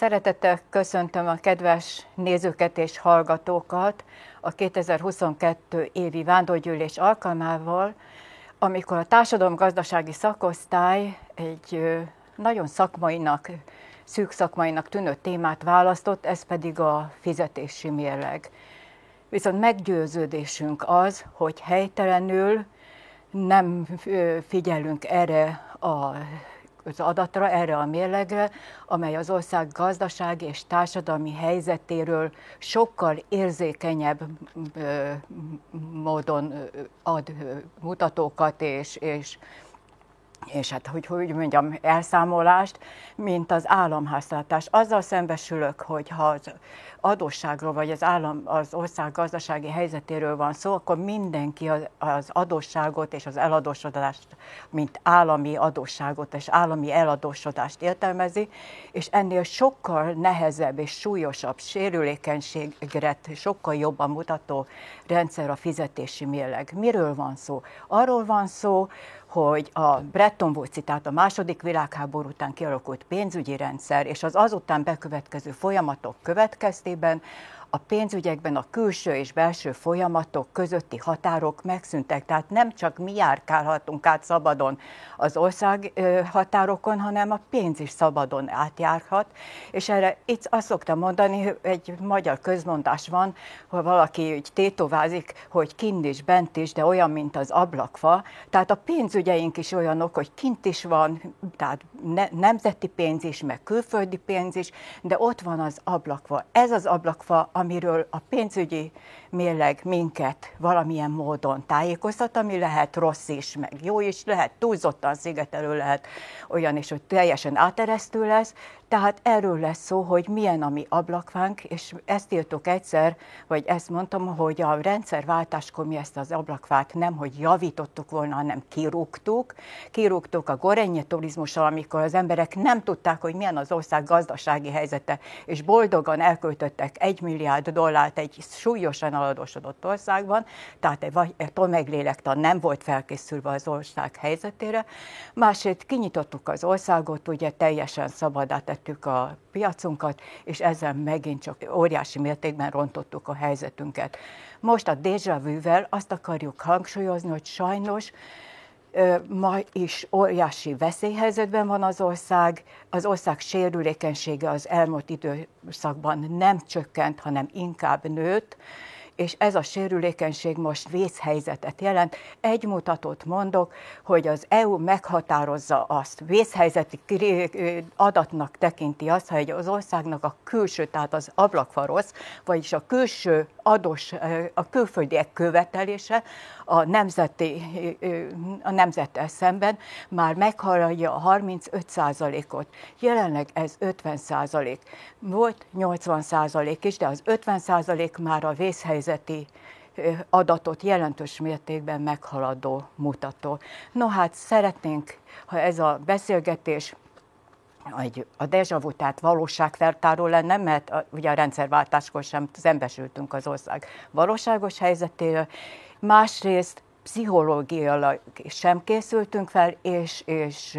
Szeretettel köszöntöm a kedves nézőket és hallgatókat a 2022 évi vándorgyűlés alkalmával, amikor a társadalom-gazdasági szakosztály egy nagyon szakmainak, szűk szakmainak tűnő témát választott, ez pedig a fizetési mérleg. Viszont meggyőződésünk az, hogy helytelenül nem figyelünk erre a az adatra, erre a mérlegre, amely az ország gazdasági és társadalmi helyzetéről sokkal érzékenyebb módon ad mutatókat és, és és hát, hogy, hogy mondjam, elszámolást, mint az államháztartás. Azzal szembesülök, hogy ha az adósságról, vagy az, állam, az ország gazdasági helyzetéről van szó, akkor mindenki az, az adósságot és az eladósodást, mint állami adósságot és állami eladósodást értelmezi, és ennél sokkal nehezebb és súlyosabb sérülékenységre sokkal jobban mutató rendszer a fizetési mérleg. Miről van szó? Arról van szó, hogy a Bretton Woods, tehát a második világháború után kialakult pénzügyi rendszer és az azután bekövetkező folyamatok következtében a pénzügyekben a külső és belső folyamatok közötti határok megszűntek. Tehát nem csak mi járkálhatunk át szabadon az ország határokon, hanem a pénz is szabadon átjárhat. És erre itt azt szoktam mondani, egy magyar közmondás van, hogy valaki úgy tétovázik, hogy kint is, bent is, de olyan, mint az ablakfa. Tehát a pénzügyeink is olyanok, hogy kint is van, tehát ne, nemzeti pénz is, meg külföldi pénz is, de ott van az ablakfa. Ez az ablakfa, amiről a pénzügyi mérleg minket valamilyen módon tájékoztat, ami lehet rossz is, meg jó is, lehet túlzottan szigetelő, lehet olyan is, hogy teljesen áteresztő lesz, tehát erről lesz szó, hogy milyen a mi ablakvánk, és ezt írtuk egyszer, vagy ezt mondtam, hogy a rendszerváltáskor mi ezt az ablakvát nem, hogy javítottuk volna, hanem kirúgtuk. Kirúgtuk a gorenye turizmussal, amikor az emberek nem tudták, hogy milyen az ország gazdasági helyzete, és boldogan elköltöttek egy milliárd dollárt egy súlyosan aladósodott országban, tehát egy tömeglélektan nem volt felkészülve az ország helyzetére. Másrészt kinyitottuk az országot, ugye teljesen szabadá tettük a piacunkat, és ezzel megint csak óriási mértékben rontottuk a helyzetünket. Most a déjà vu-vel azt akarjuk hangsúlyozni, hogy sajnos ma is óriási veszélyhelyzetben van az ország, az ország sérülékenysége az elmúlt időszakban nem csökkent, hanem inkább nőtt, és ez a sérülékenység most vészhelyzetet jelent. Egy mutatót mondok, hogy az EU meghatározza azt, vészhelyzeti adatnak tekinti azt, hogy az országnak a külső, tehát az ablakfa rossz, vagyis a külső adós, a külföldiek követelése a, nemzeti, a nemzettel szemben már meghaladja a 35%-ot. Jelenleg ez 50%. Volt 80% is, de az 50% már a vészhelyzeti adatot jelentős mértékben meghaladó mutató. No hát szeretnénk, ha ez a beszélgetés egy, a deja vu, tehát valóságfeltáró lenne, mert a, ugye a rendszerváltáskor sem szembesültünk az ország valóságos helyzetéről. Másrészt pszichológiailag sem készültünk fel, és, és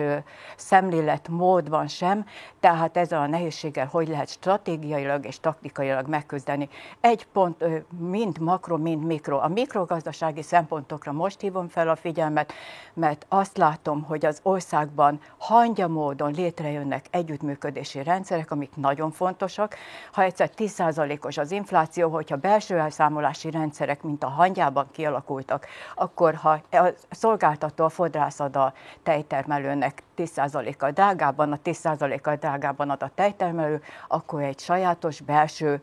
szemlélet módban sem, tehát ezzel a nehézséggel hogy lehet stratégiailag és taktikailag megküzdeni. Egy pont, mind makro, mind mikro. A mikrogazdasági szempontokra most hívom fel a figyelmet, mert azt látom, hogy az országban hangya módon létrejönnek együttműködési rendszerek, amik nagyon fontosak. Ha egyszer 10%-os az infláció, hogyha belső elszámolási rendszerek, mint a hangyában kialakultak, akkor ha a szolgáltató a fodrászad a tejtermelőnek 10%-kal drágában, a 10%-kal drágában ad a tejtermelő, akkor egy sajátos belső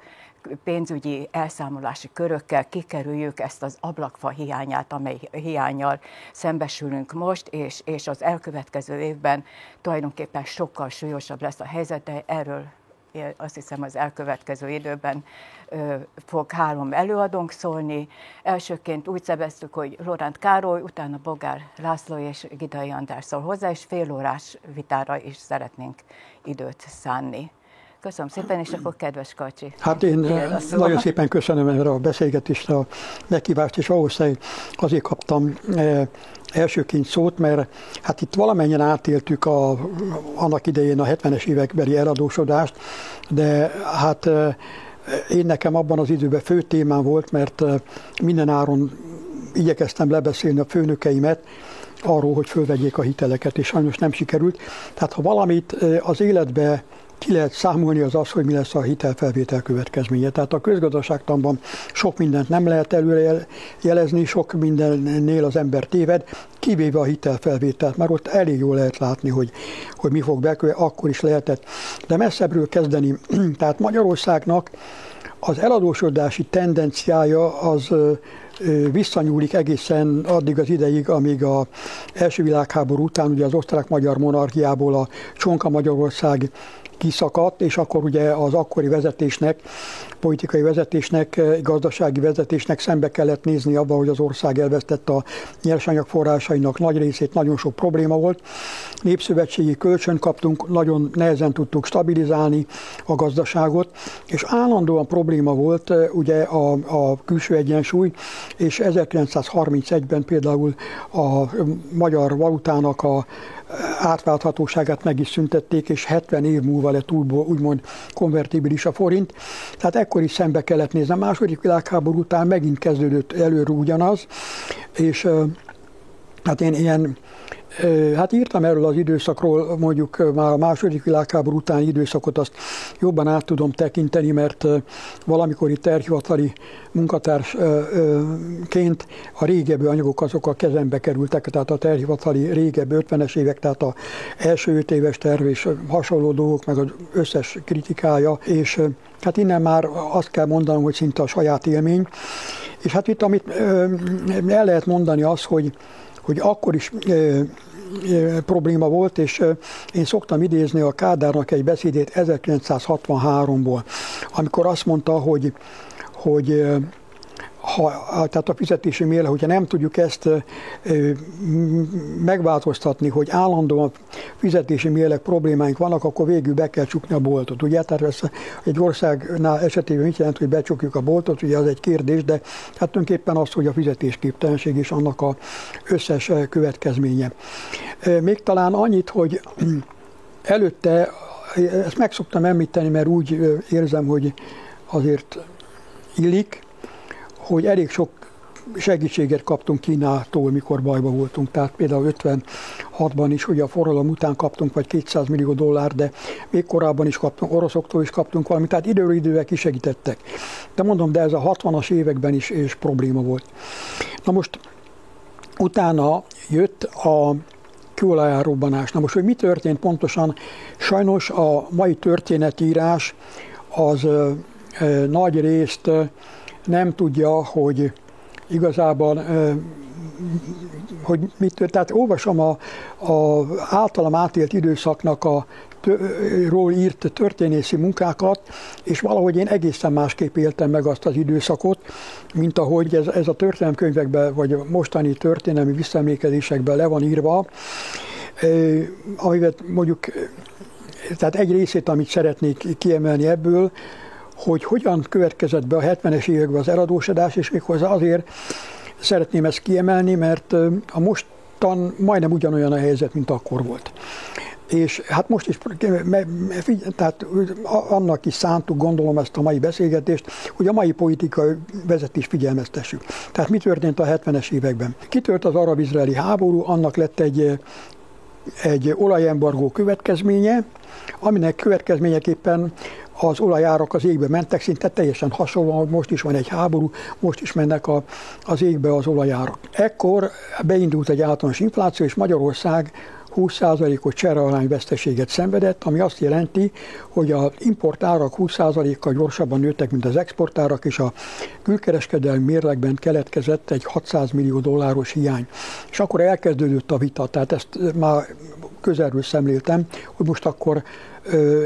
pénzügyi elszámolási körökkel kikerüljük ezt az ablakfa hiányát, amely hiányjal szembesülünk most, és, és az elkövetkező évben tulajdonképpen sokkal súlyosabb lesz a helyzet, de erről azt hiszem az elkövetkező időben fog három előadónk szólni. Elsőként úgy szerveztük, hogy Lorent Károly, utána Bogár László és Gidai András szól hozzá, és fél órás vitára is szeretnénk időt szánni. Köszönöm szépen, és akkor kedves Kacsi. Hát én nagyon szépen köszönöm erre a beszélgetést, a meghívást, és ahhoz azért kaptam elsőként szót, mert hát itt valamennyien átéltük a, annak idején a 70-es évekbeli eladósodást, de hát én nekem abban az időben fő témám volt, mert minden áron igyekeztem lebeszélni a főnökeimet, arról, hogy fölvegyék a hiteleket, és sajnos nem sikerült. Tehát ha valamit az életbe ki lehet számolni az az, hogy mi lesz a hitelfelvétel következménye. Tehát a közgazdaságtanban sok mindent nem lehet előre jelezni, sok mindennél az ember téved, kivéve a hitelfelvételt, mert ott elég jól lehet látni, hogy, hogy mi fog bekövetkezni, akkor is lehetett. De messzebbről kezdeni, tehát Magyarországnak az eladósodási tendenciája az visszanyúlik egészen addig az ideig, amíg a első világháború után ugye az osztrák-magyar monarchiából a Csonka Magyarország kiszakadt, és akkor ugye az akkori vezetésnek, politikai vezetésnek, gazdasági vezetésnek szembe kellett nézni abba, hogy az ország elvesztette a nyersanyag forrásainak nagy részét, nagyon sok probléma volt. Népszövetségi kölcsön kaptunk, nagyon nehezen tudtuk stabilizálni a gazdaságot, és állandóan probléma volt ugye a, a külső egyensúly, és 1931-ben például a magyar valutának a átválthatóságát meg is szüntették, és 70 év múlva lett újból, úgymond konvertibilis a forint. Tehát ekkor is szembe kellett nézni. A második világháború után megint kezdődött előre ugyanaz, és hát én ilyen Hát írtam erről az időszakról, mondjuk már a második világháború utáni időszakot azt jobban át tudom tekinteni, mert valamikor itt terhivatali munkatársként a régebbi anyagok azok a kezembe kerültek, tehát a terhivatali régebbi 50-es évek, tehát a első 5 éves terv és hasonló dolgok, meg az összes kritikája, és hát innen már azt kell mondanom, hogy szinte a saját élmény. És hát itt, amit el lehet mondani az, hogy hogy akkor is probléma volt, és én szoktam idézni a Kádárnak egy beszédét 1963-ból, amikor azt mondta, hogy, hogy ha, tehát a fizetési mérle, hogyha nem tudjuk ezt megváltoztatni, hogy állandóan fizetési mérleg problémáink vannak, akkor végül be kell csukni a boltot. Ugye, tehát ez egy országnál esetében mit jelent, hogy becsukjuk a boltot, ugye az egy kérdés, de hát tulajdonképpen az, hogy a fizetésképtelenség is annak a összes következménye. Még talán annyit, hogy előtte, ezt meg szoktam említeni, mert úgy érzem, hogy azért illik, hogy elég sok segítséget kaptunk Kínától, mikor bajba voltunk. Tehát például 56-ban is, hogy a forradalom után kaptunk vagy 200 millió dollár, de még korábban is kaptunk, oroszoktól is kaptunk valamit, tehát időről idővel kisegítettek. De mondom, de ez a 60-as években is és probléma volt. Na most utána jött a kőolajárobbanás. Na most, hogy mi történt pontosan, sajnos a mai történetírás az ö, ö, nagy részt nem tudja, hogy igazából hogy mit, tehát olvasom a, a általam átélt időszaknak a ról írt történészi munkákat, és valahogy én egészen másképp éltem meg azt az időszakot, mint ahogy ez, ez a történelemkönyvekben, vagy a mostani történelmi visszaemlékezésekben le van írva, amivel mondjuk, tehát egy részét, amit szeretnék kiemelni ebből, hogy hogyan következett be a 70-es években az eladósodás, és méghozzá azért szeretném ezt kiemelni, mert a mostan majdnem ugyanolyan a helyzet, mint akkor volt. És hát most is, tehát annak is szántuk, gondolom ezt a mai beszélgetést, hogy a mai politikai vezetés figyelmeztessük. Tehát mi történt a 70-es években? Kitört az arab-izraeli háború, annak lett egy, egy olajembargó következménye, aminek következményeképpen az olajárak az égbe mentek, szinte teljesen hasonlóan, hogy most is van egy háború, most is mennek a, az égbe az olajárak. Ekkor beindult egy általános infláció, és Magyarország 20%-os cserearány veszteséget szenvedett, ami azt jelenti, hogy az importárak 20%-kal gyorsabban nőttek, mint az exportárak, és a külkereskedelmi mérlegben keletkezett egy 600 millió dolláros hiány. És akkor elkezdődött a vita, tehát ezt már közelről szemléltem, hogy most akkor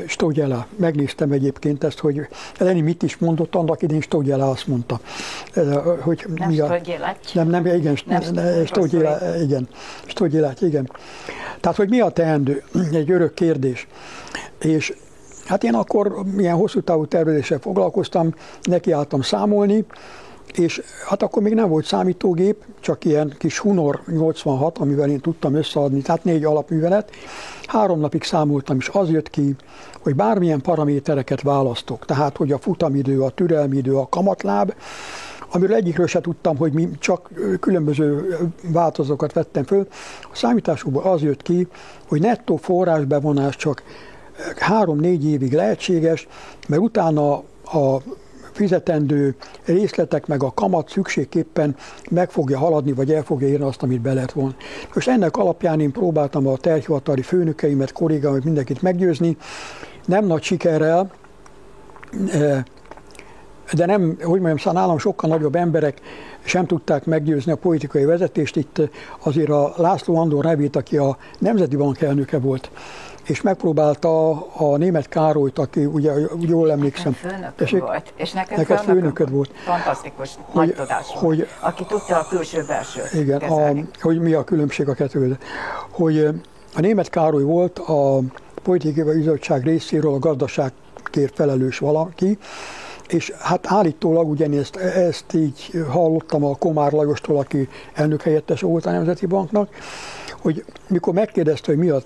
Stogyela, megnéztem egyébként ezt, hogy Lenin mit is mondott, annak idén Stogyela azt mondta. Hogy nem mi a, Nem, nem, igen, nem Stogyela, igen, Stogyelát, igen. Tehát, hogy mi a teendő? Egy örök kérdés. És hát én akkor milyen hosszú távú tervezéssel foglalkoztam, nekiálltam számolni, és hát akkor még nem volt számítógép, csak ilyen kis Hunor 86, amivel én tudtam összeadni, tehát négy alapművelet. Három napig számoltam, és az jött ki, hogy bármilyen paramétereket választok, tehát hogy a futamidő, a türelmidő, a kamatláb, amiről egyikről se tudtam, hogy mi csak különböző változókat vettem föl. A számításokból az jött ki, hogy nettó forrásbevonás csak három-négy évig lehetséges, mert utána a fizetendő részletek meg a kamat szükségképpen meg fogja haladni, vagy el fogja érni azt, amit be lehet volna. Most ennek alapján én próbáltam a terhivatali főnökeimet, kollégámat, mindenkit meggyőzni, nem nagy sikerrel, de nem, hogy mondjam, szóval nálam sokkal nagyobb emberek sem tudták meggyőzni a politikai vezetést. Itt azért a László Andor nevét, aki a Nemzeti Bank elnöke volt, és megpróbálta a német Károlyt, aki ugye jól emlékszem. Nekem volt, és nekem, neked főnököd volt. Fantasztikus, hogy, hogy, aki tudta a külső-belső Igen, a, hogy mi a különbség a kettő Hogy a német Károly volt a politikai bizottság részéről a gazdaságért felelős valaki, és hát állítólag ugyanezt ezt így hallottam a Komár Lajostól, aki elnök helyettes volt a Nemzeti Banknak, hogy mikor megkérdezte, hogy mi a,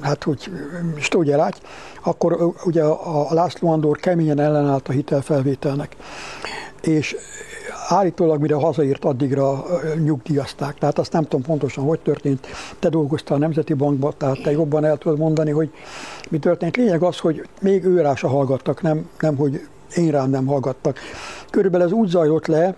hát hogy stógyerágy, akkor ugye a László Andor keményen ellenállt a hitelfelvételnek. És állítólag mire hazaírt, addigra nyugdíjazták. Tehát azt nem tudom pontosan, hogy történt. Te dolgoztál a Nemzeti Bankban, tehát te jobban el tudod mondani, hogy mi történt. Lényeg az, hogy még őrása hallgattak, nem, nem hogy én rám nem hallgattak. Körülbelül ez úgy zajlott le,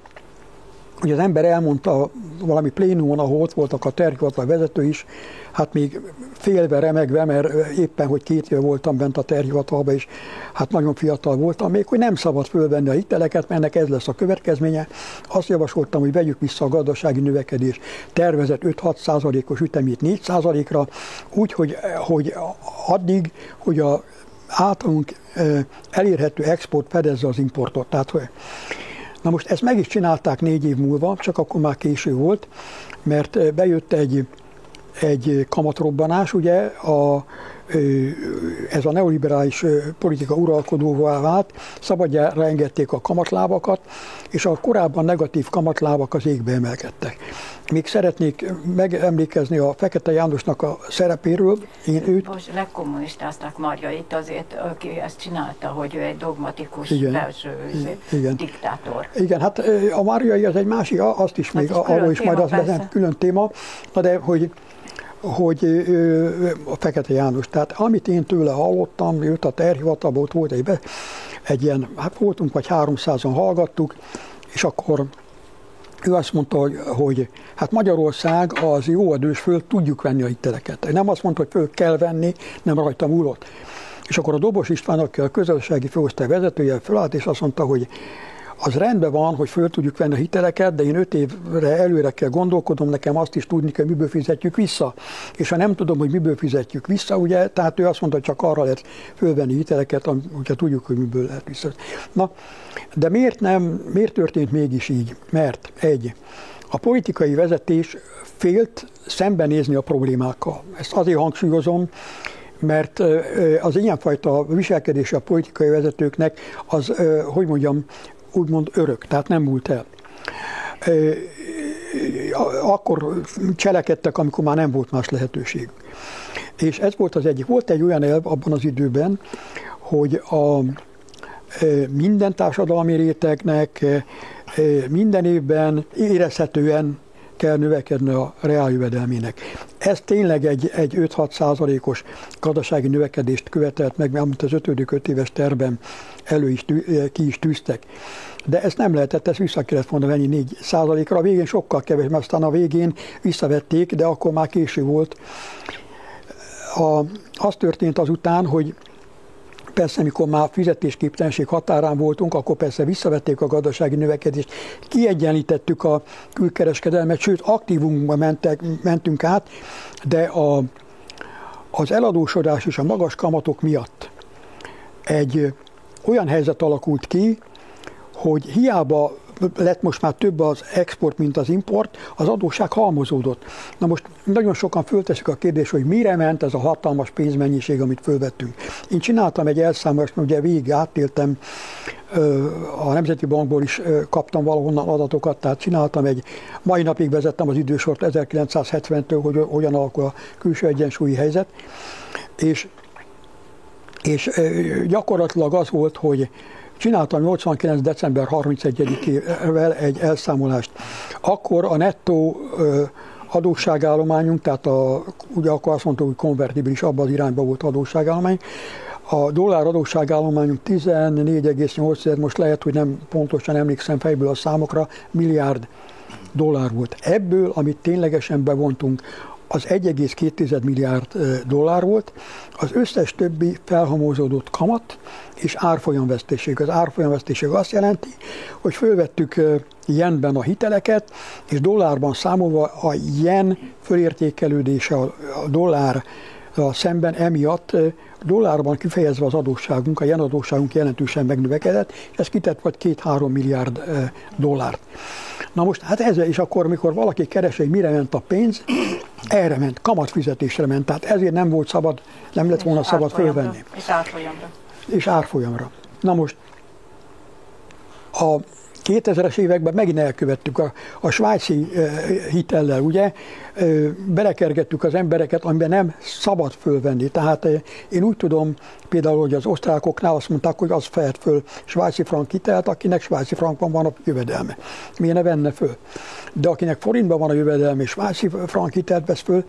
hogy az ember elmondta valami plénumon, ahol ott voltak a terhivatal vezető is, hát még félve, remegve, mert éppen, hogy két év voltam bent a terhivatalban, és hát nagyon fiatal voltam még, hogy nem szabad fölvenni a hiteleket, mert ennek ez lesz a következménye. Azt javasoltam, hogy vegyük vissza a gazdasági növekedés tervezett 5-6 százalékos ütemét 4 százalékra, úgy, hogy, hogy addig, hogy a általunk elérhető export fedezze az importot. Tehát, hogy Na most ezt meg is csinálták négy év múlva, csak akkor már késő volt, mert bejött egy, egy kamatrobbanás, ugye a, ez a neoliberális politika uralkodóvá vált, szabadjára engedték a kamatlábakat, és a korábban negatív kamatlábak az égbe emelkedtek. Még szeretnék megemlékezni a Fekete Jánosnak a szerepéről. Én őt... Most legkommunistázták Marja itt azért, aki ezt csinálta, hogy ő egy dogmatikus igen, belső igen. diktátor. Igen, hát a Marjai az egy másik, azt is még, arról is majd az külön téma, de hogy hogy a Fekete János. Tehát amit én tőle hallottam, jött a terhivatalból, volt egy, be, egy ilyen, hát voltunk vagy 300-an hallgattuk, és akkor ő azt mondta, hogy, hogy hát Magyarország az jó adős, föl tudjuk venni a hiteleket. Nem azt mondta, hogy föl kell venni, nem rajta múlott. És akkor a Dobos István, aki a közösségi főosztály vezetője, fölállt, és azt mondta, hogy az rendben van, hogy föl tudjuk venni a hiteleket, de én öt évre előre kell gondolkodom, nekem azt is tudni kell, miből fizetjük vissza. És ha nem tudom, hogy miből fizetjük vissza, ugye, tehát ő azt mondta, hogy csak arra lehet fölvenni hiteleket, hogyha tudjuk, hogy miből lehet vissza. Na, de miért nem, miért történt mégis így? Mert egy, a politikai vezetés félt szembenézni a problémákkal. Ezt azért hangsúlyozom, mert az ilyenfajta viselkedése a politikai vezetőknek az, hogy mondjam, úgymond örök, tehát nem múlt el. Akkor cselekedtek, amikor már nem volt más lehetőség. És ez volt az egyik. Volt egy olyan elv abban az időben, hogy a minden társadalmi rétegnek minden évben érezhetően kell növekedni a reáljövedelmének. Ez tényleg egy, egy 5-6 százalékos gazdasági növekedést követelt meg, amit az 5. 5 éves terben elő is, ki is tűztek. De ezt nem lehetett, ezt vissza kellett volna venni 4 százalékra. A végén sokkal kevés, mert aztán a végén visszavették, de akkor már késő volt. A, az történt azután, hogy Persze, mikor már fizetésképtelenség határán voltunk, akkor persze visszavették a gazdasági növekedést, kiegyenlítettük a külkereskedelmet, sőt, aktívumunkba mentek, mentünk át, de a, az eladósodás és a magas kamatok miatt egy olyan helyzet alakult ki, hogy hiába lett most már több az export, mint az import, az adósság halmozódott. Na most nagyon sokan fölteszik a kérdést, hogy mire ment ez a hatalmas pénzmennyiség, amit fölvettünk. Én csináltam egy elszámolást, mert ugye végig átéltem, a Nemzeti Bankból is kaptam valahonnan adatokat, tehát csináltam egy, mai napig vezettem az idősort 1970-től, hogy hogyan alakul a külső egyensúlyi helyzet, és, és gyakorlatilag az volt, hogy Csináltam 89. december 31-ével egy elszámolást. Akkor a nettó adósságállományunk, tehát a, ugye akkor azt mondtuk, hogy konvertibilis, abban az irányban volt adósságállomány, a dollár adósságállományunk 14,8, most lehet, hogy nem pontosan emlékszem fejből a számokra, milliárd dollár volt. Ebből, amit ténylegesen bevontunk, az 1,2 milliárd dollár volt, az összes többi felhamózódott kamat és árfolyamvesztéség. Az árfolyamvesztéség azt jelenti, hogy fölvettük jenben a hiteleket, és dollárban számolva a jen fölértékelődése a dollár szemben emiatt dollárban kifejezve az adósságunk, a jen adósságunk jelentősen megnövekedett, és ez kitett vagy két-három milliárd dollárt. Na most, hát ez is akkor, mikor valaki keres, hogy mire ment a pénz, erre ment, kamatfizetésre ment, tehát ezért nem volt szabad, nem lett volna szabad fölvenni. És árfolyamra. És árfolyamra. Na most, a 2000-es években megint elkövettük a, a svájci hitellel, ugye, belekergettük az embereket, amiben nem szabad fölvenni. Tehát én úgy tudom, például, hogy az osztrákoknál azt mondták, hogy az fehet föl svájci frank hitelt, akinek svájci frankban van a jövedelme. Miért ne venne föl? De akinek forintban van a jövedelme svájci frank hitelt vesz föl,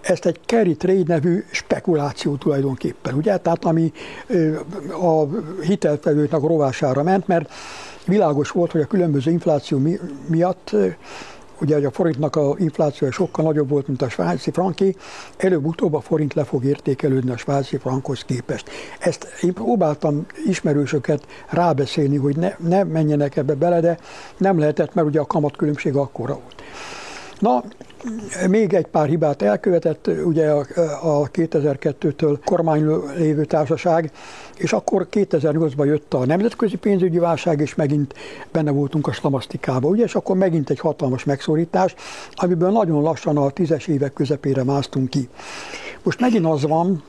ezt egy carry trade nevű spekuláció tulajdonképpen, ugye? Tehát ami a hitelfelőknek a rovására ment, mert világos volt, hogy a különböző infláció mi, miatt ugye a forintnak a inflációja sokkal nagyobb volt, mint a svájci franki, előbb-utóbb a forint le fog értékelődni a svájci frankhoz képest. Ezt én próbáltam ismerősöket rábeszélni, hogy ne, ne menjenek ebbe bele, de nem lehetett, mert ugye a kamatkülönbség akkora volt. Na, még egy pár hibát elkövetett, ugye a, a 2002-től kormányló lévő társaság, és akkor 2008-ban jött a nemzetközi pénzügyi válság, és megint benne voltunk a slamasztikában, ugye, és akkor megint egy hatalmas megszorítás, amiből nagyon lassan a tízes évek közepére másztunk ki. Most megint az van,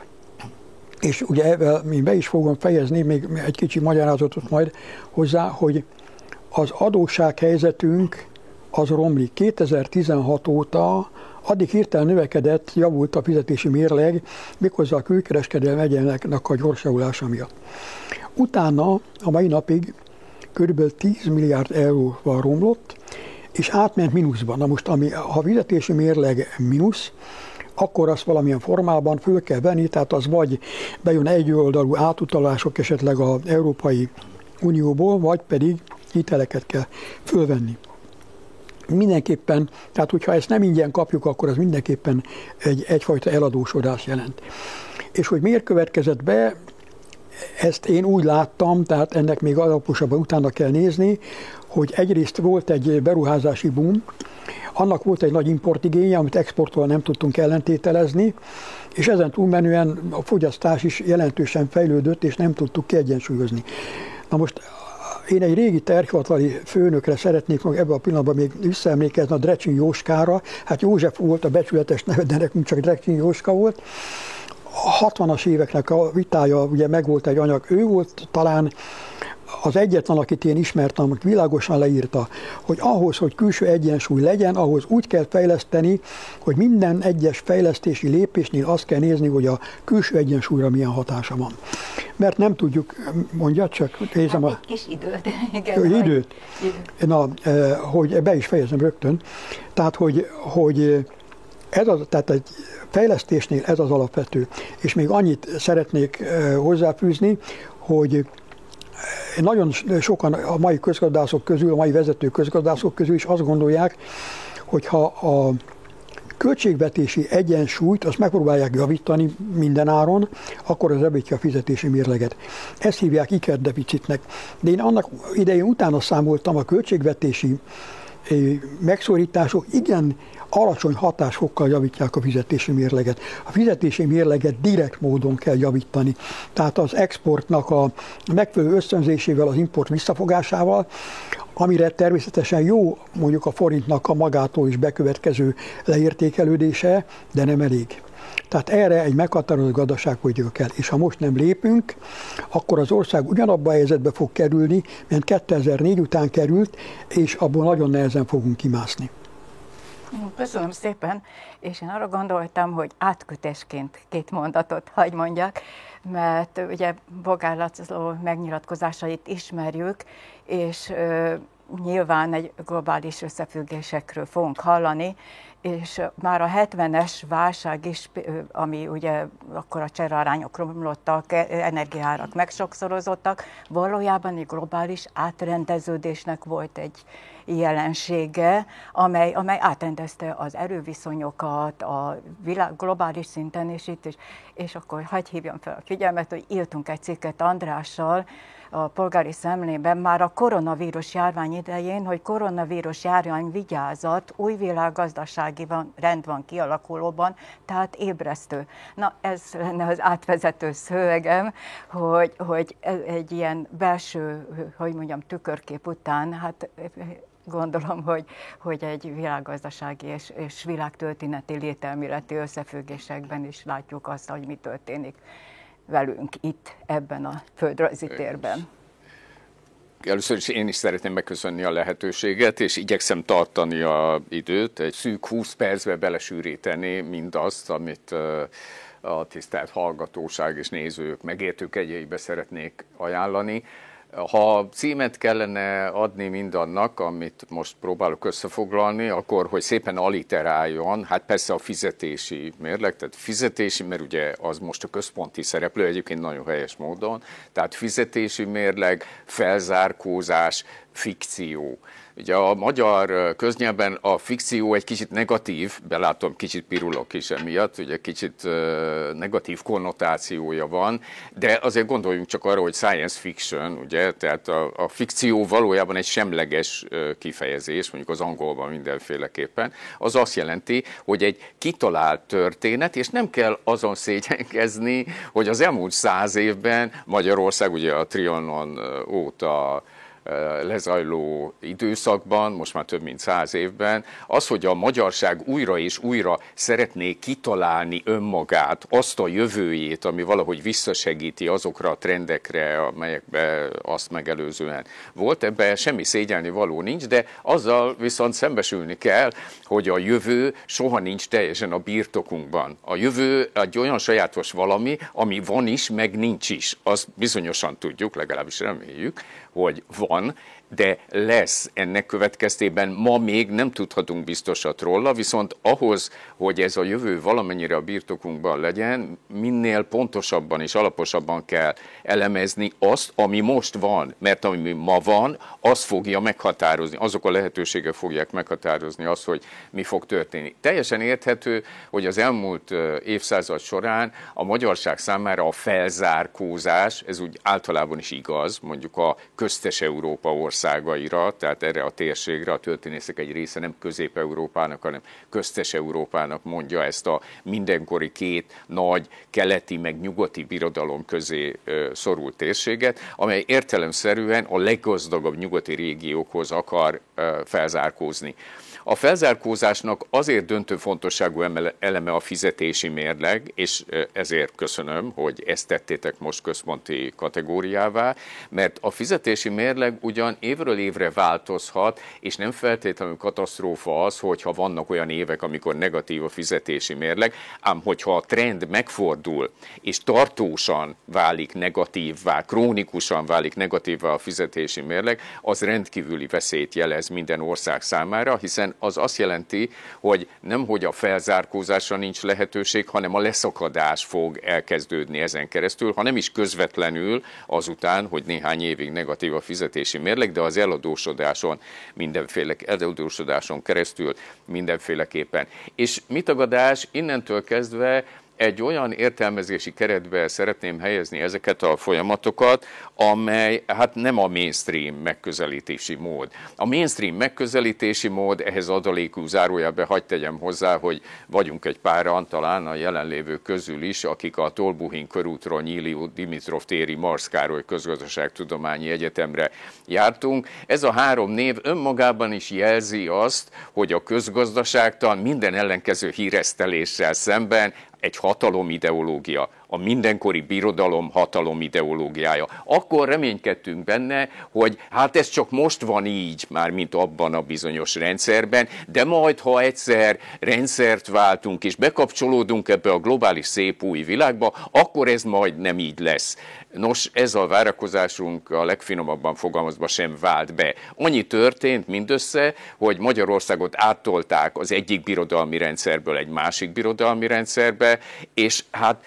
és ugye ebben mi be is fogom fejezni, még egy kicsi magyarázatot majd hozzá, hogy az adóssághelyzetünk az romlik. 2016 óta addig hirtelen növekedett, javult a fizetési mérleg, méghozzá a külkereskedelmi egyenletnek a gyorsulása miatt. Utána a mai napig kb. 10 milliárd euróval romlott, és átment mínuszba. Na most, ami, ha a fizetési mérleg mínusz, akkor azt valamilyen formában föl kell venni, tehát az vagy bejön egy oldalú átutalások esetleg az Európai Unióból, vagy pedig hiteleket kell fölvenni mindenképpen, tehát hogyha ezt nem ingyen kapjuk, akkor az mindenképpen egy, egyfajta eladósodás jelent. És hogy miért következett be, ezt én úgy láttam, tehát ennek még alaposabban utána kell nézni, hogy egyrészt volt egy beruházási boom, annak volt egy nagy importigénye, amit exporttal nem tudtunk ellentételezni, és ezen túlmenően a fogyasztás is jelentősen fejlődött, és nem tudtuk kiegyensúlyozni. Na most én egy régi terhivatali főnökre szeretnék meg ebben a pillanatban még visszaemlékezni a Drecsin Jóskára. Hát József volt a becsületes neve, de nekünk csak Drecsin Jóska volt. A 60-as éveknek a vitája, ugye megvolt egy anyag, ő volt talán az egyetlen, akit én ismertem, amit világosan leírta, hogy ahhoz, hogy külső egyensúly legyen, ahhoz úgy kell fejleszteni, hogy minden egyes fejlesztési lépésnél azt kell nézni, hogy a külső egyensúlyra milyen hatása van. Mert nem tudjuk, mondja csak, nézem hát a... kis időt. Igen, időt. Na, eh, hogy be is fejezem rögtön. Tehát, hogy, hogy ez az, tehát egy fejlesztésnél ez az alapvető. És még annyit szeretnék eh, hozzáfűzni, hogy nagyon sokan a mai közgazdászok közül, a mai vezető közgazdászok közül is azt gondolják, hogy ha a költségvetési egyensúlyt azt megpróbálják javítani minden áron, akkor az javítja a fizetési mérleget. Ezt hívják ikerdeficitnek. De én annak idején utána számoltam a költségvetési megszorítások igen alacsony hatásfokkal javítják a fizetési mérleget. A fizetési mérleget direkt módon kell javítani. Tehát az exportnak a megfelelő ösztönzésével, az import visszafogásával, amire természetesen jó mondjuk a forintnak a magától is bekövetkező leértékelődése, de nem elég. Tehát erre egy meghatározott gazdaságpolitika kell. És ha most nem lépünk, akkor az ország ugyanabba a helyzetbe fog kerülni, mint 2004 után került, és abból nagyon nehezen fogunk kimászni. Köszönöm szépen, és én arra gondoltam, hogy átkötésként két mondatot hagy mondjak, mert ugye Bogár László megnyilatkozásait ismerjük, és ö, nyilván egy globális összefüggésekről fogunk hallani, és már a 70-es válság is, ami ugye akkor a cserarányok romlottak, e, energiárak megsokszorozottak, valójában egy globális átrendeződésnek volt egy jelensége, amely, amely átrendezte az erőviszonyokat a világ, globális szinten, és itt is. És akkor hagyj hívjam fel a figyelmet, hogy írtunk egy cikket Andrással, a polgári szemlében már a koronavírus járvány idején, hogy koronavírus járvány vigyázat, új világgazdasági van, rend van kialakulóban, tehát ébresztő. Na ez lenne az átvezető szövegem, hogy, hogy egy ilyen belső, hogy mondjam, tükörkép után, hát gondolom, hogy, hogy egy világgazdasági és, és világtörténeti lételméleti összefüggésekben is látjuk azt, hogy mi történik velünk itt ebben a földrajzi térben. Először is én is szeretném megköszönni a lehetőséget, és igyekszem tartani a időt, egy szűk 20 percbe belesűríteni mindazt, amit a tisztelt hallgatóság és nézők, megértők egyeibe szeretnék ajánlani. Ha címet kellene adni mindannak, amit most próbálok összefoglalni, akkor, hogy szépen aliteráljon, hát persze a fizetési mérleg, tehát fizetési, mert ugye az most a központi szereplő, egyébként nagyon helyes módon, tehát fizetési mérleg, felzárkózás, fikció. Ugye a magyar köznyelben a fikció egy kicsit negatív, belátom, kicsit pirulok is emiatt, ugye kicsit negatív konnotációja van, de azért gondoljunk csak arra, hogy science fiction, ugye, tehát a, a fikció valójában egy semleges kifejezés, mondjuk az angolban mindenféleképpen, az azt jelenti, hogy egy kitalált történet, és nem kell azon szégyenkezni, hogy az elmúlt száz évben Magyarország ugye a Trianon óta lezajló időszakban, most már több mint száz évben, az, hogy a magyarság újra és újra szeretné kitalálni önmagát, azt a jövőjét, ami valahogy visszasegíti azokra a trendekre, amelyekbe azt megelőzően volt, ebben semmi szégyelni való nincs, de azzal viszont szembesülni kell, hogy a jövő soha nincs teljesen a birtokunkban. A jövő egy olyan sajátos valami, ami van is, meg nincs is. Azt bizonyosan tudjuk, legalábbis reméljük, hogy van, One. De lesz ennek következtében. Ma még nem tudhatunk biztosat róla, viszont ahhoz, hogy ez a jövő valamennyire a birtokunkban legyen, minél pontosabban és alaposabban kell elemezni azt, ami most van, mert ami ma van, az fogja meghatározni, azok a lehetőségek fogják meghatározni azt, hogy mi fog történni. Teljesen érthető, hogy az elmúlt évszázad során a magyarság számára a felzárkózás, ez úgy általában is igaz, mondjuk a köztes Európa ország, országaira, tehát erre a térségre, a történészek egy része nem Közép-Európának, hanem köztes Európának mondja ezt a mindenkori két nagy keleti meg nyugati birodalom közé szorult térséget, amely értelemszerűen a leggazdagabb nyugati régiókhoz akar felzárkózni. A felzárkózásnak azért döntő fontosságú eleme a fizetési mérleg, és ezért köszönöm, hogy ezt tettétek most központi kategóriává, mert a fizetési mérleg ugyan évről évre változhat, és nem feltétlenül katasztrófa az, hogyha vannak olyan évek, amikor negatív a fizetési mérleg, ám hogyha a trend megfordul, és tartósan válik negatívvá, krónikusan válik negatívvá a fizetési mérleg, az rendkívüli veszélyt jelez minden ország számára, hiszen az azt jelenti, hogy nem hogy a felzárkózásra nincs lehetőség, hanem a leszakadás fog elkezdődni ezen keresztül, ha nem is közvetlenül azután, hogy néhány évig negatív a fizetési mérleg, de az eladósodáson, mindenféle eladósodáson keresztül mindenféleképpen. És mit tagadás innentől kezdve egy olyan értelmezési keretbe szeretném helyezni ezeket a folyamatokat, amely hát nem a mainstream megközelítési mód. A mainstream megközelítési mód, ehhez adalékú zárójelbe hagyd tegyem hozzá, hogy vagyunk egy páran, talán a jelenlévők közül is, akik a Tolbuhin körútról Nyílió Dimitrov téri Marsz Károly Közgazdaságtudományi Egyetemre jártunk. Ez a három név önmagában is jelzi azt, hogy a közgazdaságtan minden ellenkező híreszteléssel szemben egy hatalomideológia, a mindenkori birodalom hatalomideológiája. Akkor reménykedtünk benne, hogy hát ez csak most van így, már mint abban a bizonyos rendszerben, de majd, ha egyszer rendszert váltunk és bekapcsolódunk ebbe a globális szép új világba, akkor ez majd nem így lesz. Nos, ez a várakozásunk a legfinomabban fogalmazva sem vált be. Annyi történt mindössze, hogy Magyarországot áttolták az egyik birodalmi rendszerből egy másik birodalmi rendszerbe, és hát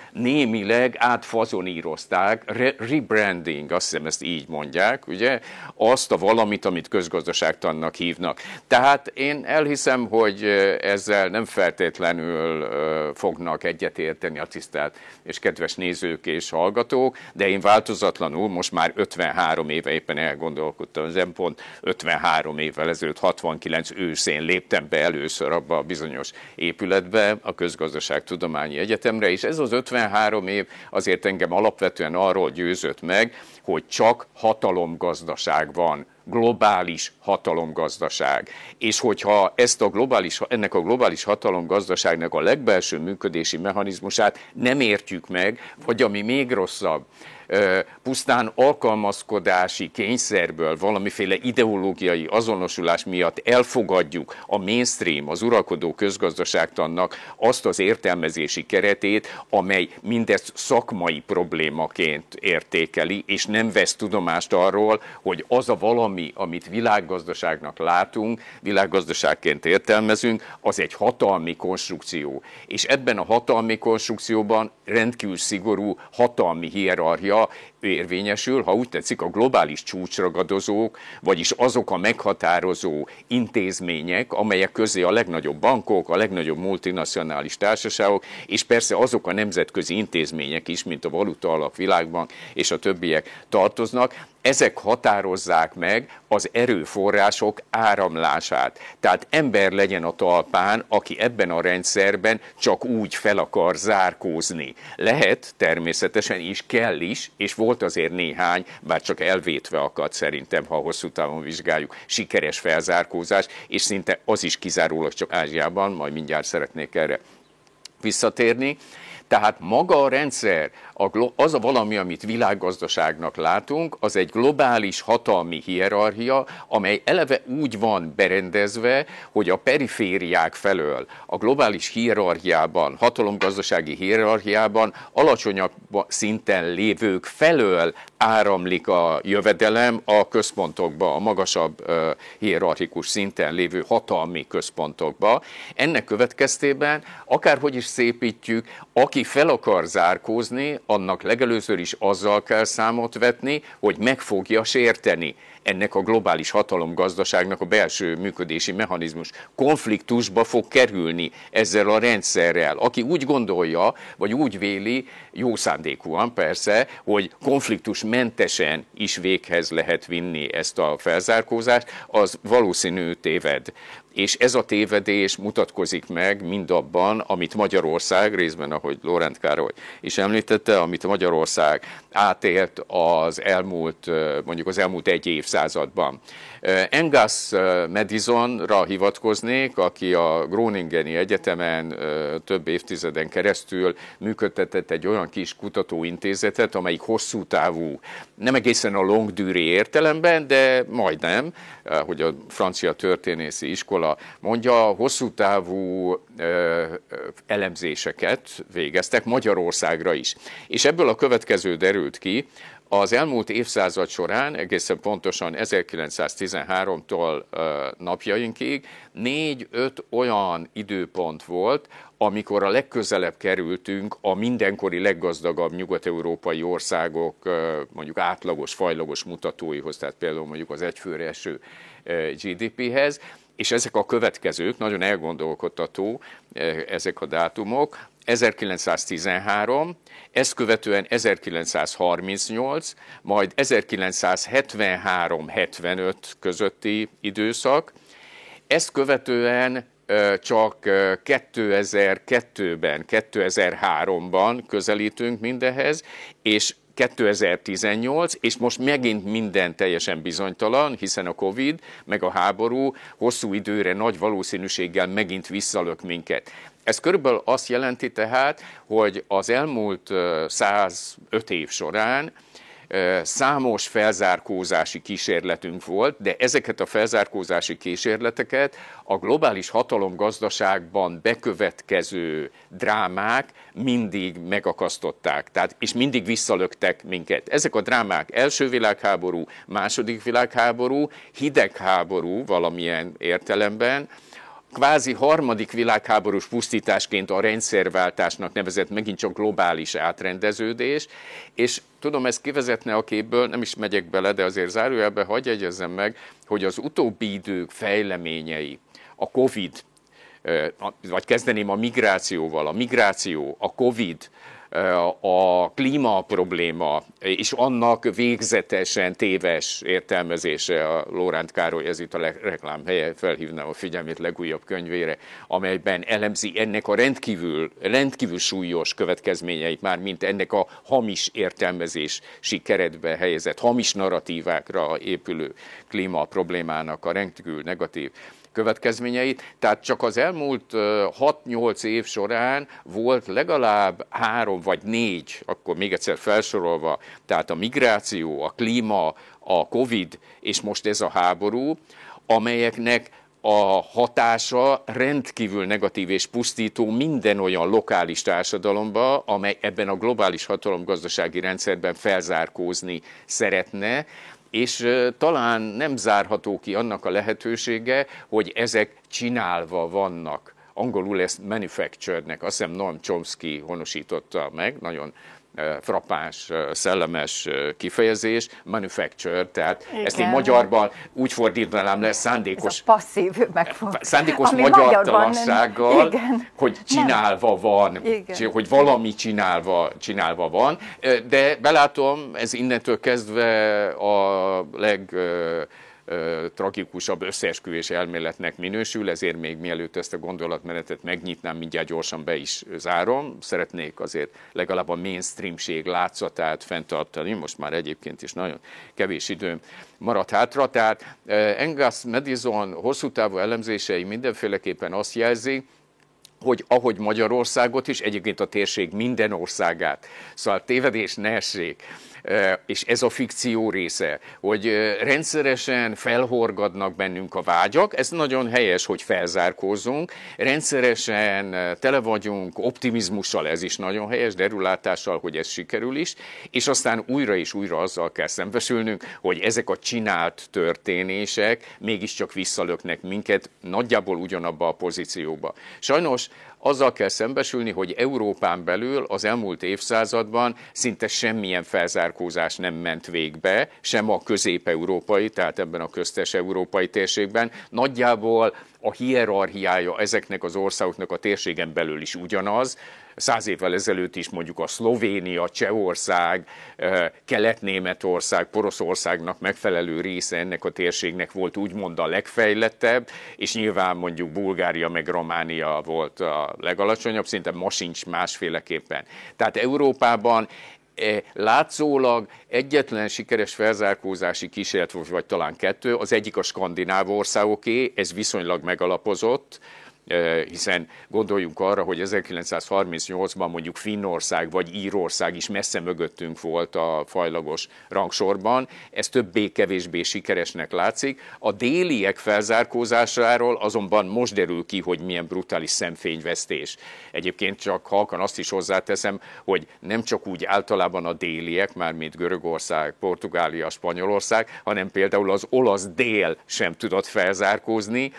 némileg átfazonírozták, re- rebranding, azt hiszem ezt így mondják, ugye, azt a valamit, amit közgazdaságtannak hívnak. Tehát én elhiszem, hogy ezzel nem feltétlenül fognak egyetérteni a tisztelt és kedves nézők és hallgatók, de én változatlanul most már 53 éve éppen elgondolkodtam az pont 53 évvel ezelőtt 69 őszén léptem be először abba a bizonyos épületbe, a Közgazdaságtudományi Egyetemre, és ez az 53 év azért engem alapvetően arról győzött meg, hogy csak hatalomgazdaság van globális hatalomgazdaság. És hogyha ezt a globális, ennek a globális hatalomgazdaságnak a legbelső működési mechanizmusát nem értjük meg, vagy ami még rosszabb, pusztán alkalmazkodási kényszerből, valamiféle ideológiai azonosulás miatt elfogadjuk a mainstream, az uralkodó közgazdaságtannak azt az értelmezési keretét, amely mindezt szakmai problémaként értékeli, és nem vesz tudomást arról, hogy az a valami, amit világgazdaságnak látunk, világgazdaságként értelmezünk, az egy hatalmi konstrukció. És ebben a hatalmi konstrukcióban rendkívül szigorú hatalmi hierarchia érvényesül, ha úgy tetszik, a globális csúcsragadozók, vagyis azok a meghatározó intézmények, amelyek közé a legnagyobb bankok, a legnagyobb multinacionális társaságok, és persze azok a nemzetközi intézmények is, mint a Valuta Alapvilágbank és a többiek tartoznak, ezek határozzák meg az erőforrások áramlását. Tehát ember legyen a talpán, aki ebben a rendszerben csak úgy fel akar zárkózni. Lehet természetesen is, kell is, és volt azért néhány, bár csak elvétve akadt szerintem, ha hosszú távon vizsgáljuk, sikeres felzárkózás, és szinte az is kizárólag csak Ázsiában, majd mindjárt szeretnék erre visszatérni. Tehát maga a rendszer, az a valami, amit világgazdaságnak látunk, az egy globális hatalmi hierarchia, amely eleve úgy van berendezve, hogy a perifériák felől, a globális hierarchiában, hatalomgazdasági hierarchiában alacsonyabb szinten lévők felől áramlik a jövedelem a központokba, a magasabb hierarchikus szinten lévő hatalmi központokba. Ennek következtében, akárhogy is szépítjük, aki fel akar zárkózni, annak legelőször is azzal kell számot vetni, hogy meg fogja sérteni ennek a globális hatalomgazdaságnak a belső működési mechanizmus konfliktusba fog kerülni ezzel a rendszerrel. Aki úgy gondolja, vagy úgy véli, jó szándékúan persze, hogy konfliktusmentesen is véghez lehet vinni ezt a felzárkózást, az valószínű téved. És ez a tévedés mutatkozik meg mindabban, amit Magyarország, részben ahogy Lorent Károly is említette, amit Magyarország átélt az elmúlt, mondjuk az elmúlt egy évszázadban. Engas Madisonra hivatkoznék, aki a Groningeni Egyetemen több évtizeden keresztül működtetett egy olyan kis kutatóintézetet, amelyik hosszú távú, nem egészen a longdűri értelemben, de majdnem, hogy a francia történészi iskola mondja, hosszú távú elemzéseket végeztek Magyarországra is. És ebből a következő derült ki, az elmúlt évszázad során, egészen pontosan 1913-tól napjainkig, négy-öt olyan időpont volt, amikor a legközelebb kerültünk a mindenkori leggazdagabb nyugat-európai országok mondjuk átlagos, fajlagos mutatóihoz, tehát például mondjuk az egyfőre eső GDP-hez, és ezek a következők, nagyon elgondolkodtató ezek a dátumok, 1913, ezt követően 1938, majd 1973-75 közötti időszak, ezt követően csak 2002-ben, 2003-ban közelítünk mindehez, és 2018, és most megint minden teljesen bizonytalan, hiszen a Covid, meg a háború hosszú időre nagy valószínűséggel megint visszalök minket. Ez körülbelül azt jelenti tehát, hogy az elmúlt 105 év során számos felzárkózási kísérletünk volt, de ezeket a felzárkózási kísérleteket a globális hatalomgazdaságban bekövetkező drámák mindig megakasztották, tehát, és mindig visszalöktek minket. Ezek a drámák első világháború, második világháború, hidegháború valamilyen értelemben, kvázi harmadik világháborús pusztításként a rendszerváltásnak nevezett megint csak globális átrendeződés, és tudom, ezt kivezetne a képből, nem is megyek bele, de azért zárójelbe hagyj egyezzem meg, hogy az utóbbi idők fejleményei, a Covid, vagy kezdeném a migrációval, a migráció, a Covid, a klíma probléma és annak végzetesen téves értelmezése a Lóránt Károly, ez itt a reklám helye, felhívnám a figyelmét legújabb könyvére, amelyben elemzi ennek a rendkívül, rendkívül súlyos következményeit, már mint ennek a hamis értelmezési keretbe helyezett, hamis narratívákra épülő klíma problémának a rendkívül negatív következményeit. Tehát csak az elmúlt 6-8 év során volt legalább három vagy négy, akkor még egyszer felsorolva, tehát a migráció, a klíma, a Covid és most ez a háború, amelyeknek a hatása rendkívül negatív és pusztító minden olyan lokális társadalomba, amely ebben a globális hatalomgazdasági rendszerben felzárkózni szeretne, és talán nem zárható ki annak a lehetősége, hogy ezek csinálva vannak. Angolul ezt manufactured-nek, azt hiszem Noam Chomsky honosította meg, nagyon frappáns, szellemes kifejezés, manufacture, tehát Igen. ezt én magyarban úgy fordítanám le szándékos, Ez a passzív megfog... szándékos magyartalansággal, hogy csinálva Nem. van, Igen. hogy valami csinálva, csinálva van, de belátom, ez innentől kezdve a leg tragikusabb összeesküvés elméletnek minősül, ezért még mielőtt ezt a gondolatmenetet megnyitnám, mindjárt gyorsan be is zárom. Szeretnék azért legalább a mainstreamség látszatát fenntartani, most már egyébként is nagyon kevés időm maradt hátra. Tehát Engels Madison hosszú távú elemzései mindenféleképpen azt jelzi, hogy ahogy Magyarországot is, egyébként a térség minden országát, szóval tévedés ne essék, és ez a fikció része, hogy rendszeresen felhorgadnak bennünk a vágyak, ez nagyon helyes, hogy felzárkózzunk, rendszeresen tele vagyunk optimizmussal, ez is nagyon helyes, derülátással, hogy ez sikerül is, és aztán újra és újra azzal kell szembesülnünk, hogy ezek a csinált történések mégiscsak visszalöknek minket nagyjából ugyanabba a pozícióba. Sajnos azzal kell szembesülni, hogy Európán belül az elmúlt évszázadban szinte semmilyen felzárkózás nem ment végbe, sem a közép-európai, tehát ebben a köztes európai térségben. Nagyjából a hierarchiája ezeknek az országoknak a térségen belül is ugyanaz, száz évvel ezelőtt is mondjuk a Szlovénia, Csehország, eh, Kelet-Németország, Poroszországnak megfelelő része ennek a térségnek volt úgymond a legfejlettebb, és nyilván mondjuk Bulgária meg Románia volt a legalacsonyabb, szinte ma sincs másféleképpen. Tehát Európában eh, látszólag egyetlen sikeres felzárkózási kísérlet volt, vagy talán kettő, az egyik a skandináv országoké, ez viszonylag megalapozott, hiszen gondoljunk arra, hogy 1938-ban mondjuk Finnország vagy Írország is messze mögöttünk volt a fajlagos rangsorban, ez többé-kevésbé sikeresnek látszik. A déliek felzárkózásáról azonban most derül ki, hogy milyen brutális szemfényvesztés. Egyébként csak halkan azt is hozzáteszem, hogy nem csak úgy általában a déliek, már mint Görögország, Portugália, Spanyolország, hanem például az olasz dél sem tudott felzárkózni,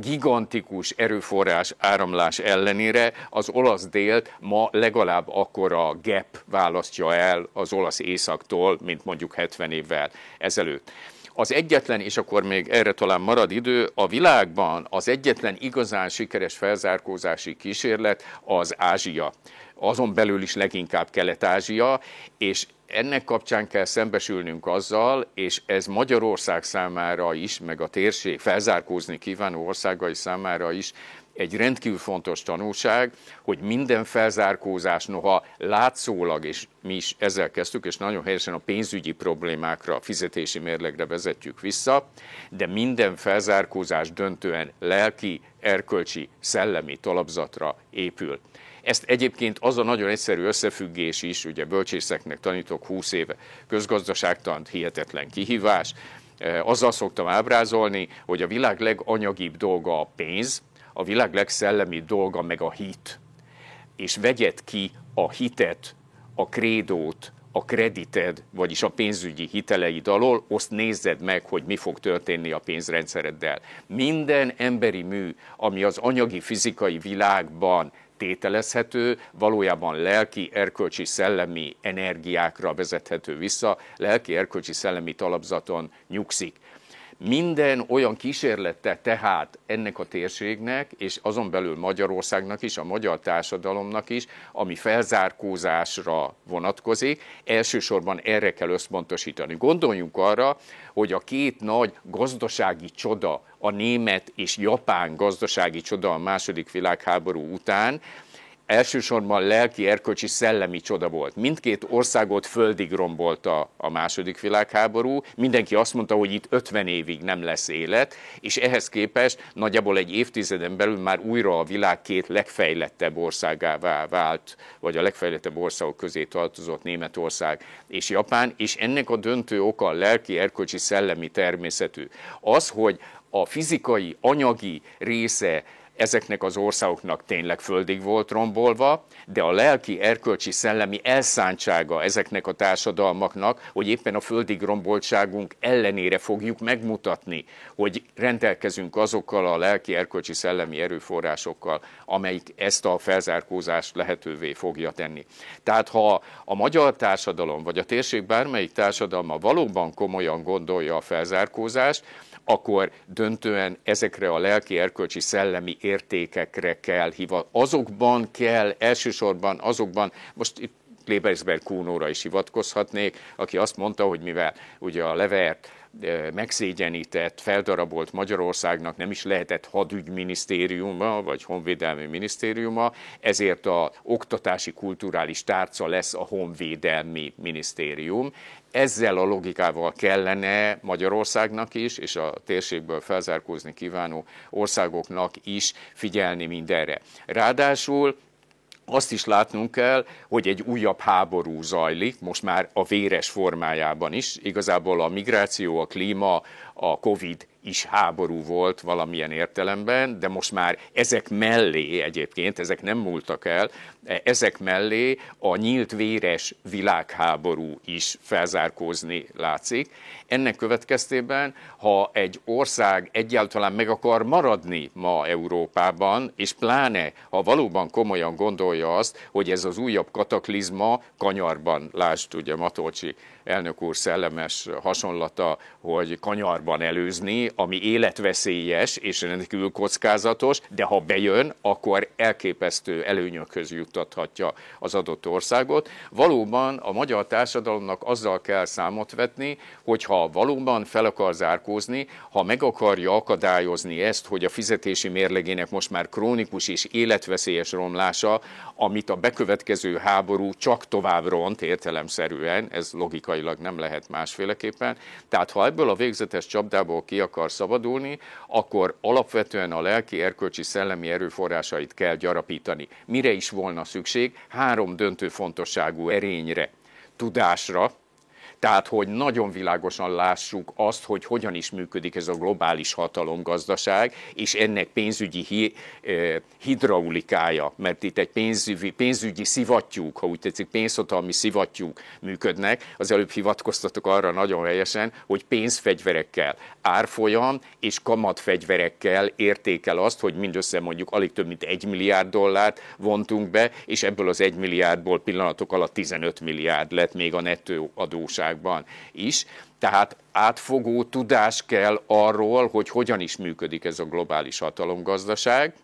gigantikus erőforrás áramlás ellenére az olasz délt ma legalább akkora gap választja el az olasz északtól, mint mondjuk 70 évvel ezelőtt. az egyetlen, és akkor még erre talán marad idő, a világban az egyetlen igazán sikeres felzárkózási kísérlet az Ázsia. Azon belül is leginkább Kelet-Ázsia, és ennek kapcsán kell szembesülnünk azzal, és ez Magyarország számára is, meg a térség felzárkózni kívánó országai számára is egy rendkívül fontos tanulság, hogy minden felzárkózás, noha látszólag, és mi is ezzel kezdtük, és nagyon helyesen a pénzügyi problémákra, a fizetési mérlegre vezetjük vissza, de minden felzárkózás döntően lelki, erkölcsi, szellemi talapzatra épül. Ezt egyébként az a nagyon egyszerű összefüggés is, ugye bölcsészeknek tanítok 20 éve, közgazdaságtant hihetetlen kihívás, eh, azzal szoktam ábrázolni, hogy a világ leganyagibb dolga a pénz, a világ legszellemibb dolga meg a hit. És vegyed ki a hitet, a krédót, a kredited, vagyis a pénzügyi hiteleid alól, azt nézzed meg, hogy mi fog történni a pénzrendszereddel. Minden emberi mű, ami az anyagi, fizikai világban tételezhető, valójában lelki, erkölcsi, szellemi energiákra vezethető vissza, lelki, erkölcsi, szellemi talapzaton nyugszik. Minden olyan kísérlete tehát ennek a térségnek, és azon belül Magyarországnak is, a magyar társadalomnak is, ami felzárkózásra vonatkozik, elsősorban erre kell összpontosítani. Gondoljunk arra, hogy a két nagy gazdasági csoda, a német és japán gazdasági csoda a második világháború után, elsősorban lelki, erkölcsi, szellemi csoda volt. Mindkét országot földig rombolta a második világháború, mindenki azt mondta, hogy itt 50 évig nem lesz élet, és ehhez képest nagyjából egy évtizeden belül már újra a világ két legfejlettebb országává vált, vagy a legfejlettebb országok közé tartozott Németország és Japán, és ennek a döntő oka a lelki, erkölcsi, szellemi természetű. Az, hogy a fizikai, anyagi része ezeknek az országoknak tényleg földig volt rombolva, de a lelki, erkölcsi, szellemi elszántsága ezeknek a társadalmaknak, hogy éppen a földig romboltságunk ellenére fogjuk megmutatni, hogy rendelkezünk azokkal a lelki, erkölcsi, szellemi erőforrásokkal, amelyik ezt a felzárkózást lehetővé fogja tenni. Tehát ha a magyar társadalom, vagy a térség bármelyik társadalma valóban komolyan gondolja a felzárkózást, akkor döntően ezekre a lelki, erkölcsi, szellemi értékekre kell hivatkozni. Azokban kell, elsősorban azokban, most itt Klebersberg Kúnóra is hivatkozhatnék, aki azt mondta, hogy mivel ugye a levert megszégyenített, feldarabolt Magyarországnak nem is lehetett hadügyminisztériuma, vagy honvédelmi minisztériuma, ezért a oktatási kulturális tárca lesz a honvédelmi minisztérium. Ezzel a logikával kellene Magyarországnak is, és a térségből felzárkózni kívánó országoknak is figyelni mindenre. Ráadásul azt is látnunk kell, hogy egy újabb háború zajlik, most már a véres formájában is. Igazából a migráció, a klíma, a Covid is háború volt valamilyen értelemben, de most már ezek mellé egyébként, ezek nem múltak el, ezek mellé a nyílt véres világháború is felzárkózni látszik. Ennek következtében, ha egy ország egyáltalán meg akar maradni ma Európában, és pláne, ha valóban komolyan gondolja azt, hogy ez az újabb kataklizma kanyarban, lásd ugye Matolcsi elnök úr szellemes hasonlata, hogy kanyarban előzni, ami életveszélyes és rendkívül kockázatos, de ha bejön, akkor elképesztő előnyökhöz juttathatja az adott országot. Valóban a magyar társadalomnak azzal kell számot vetni, hogyha valóban fel akar zárkózni, ha meg akarja akadályozni ezt, hogy a fizetési mérlegének most már krónikus és életveszélyes romlása, amit a bekövetkező háború csak tovább ront értelemszerűen, ez logikailag nem lehet másféleképpen. Tehát ha ebből a végzetes csapdából ki akar szabadulni, akkor alapvetően a lelki, erkölcsi, szellemi erőforrásait kell gyarapítani. Mire is volna szükség? Három döntő fontosságú erényre tudásra, tehát, hogy nagyon világosan lássuk azt, hogy hogyan is működik ez a globális hatalomgazdaság, és ennek pénzügyi hi, hidraulikája, mert itt egy pénzügyi, pénzügyi szivattyúk, ha úgy tetszik, pénzhatalmi szivattyúk működnek. Az előbb hivatkoztatok arra nagyon helyesen, hogy pénzfegyverekkel, árfolyam és kamatfegyverekkel értékel azt, hogy mindössze mondjuk alig több mint egy milliárd dollárt vontunk be, és ebből az egy milliárdból pillanatok alatt 15 milliárd lett még a nettó adóság valóságban is. Tehát átfogó tudás kell arról, hogy hogyan is működik ez a globális hatalomgazdaság.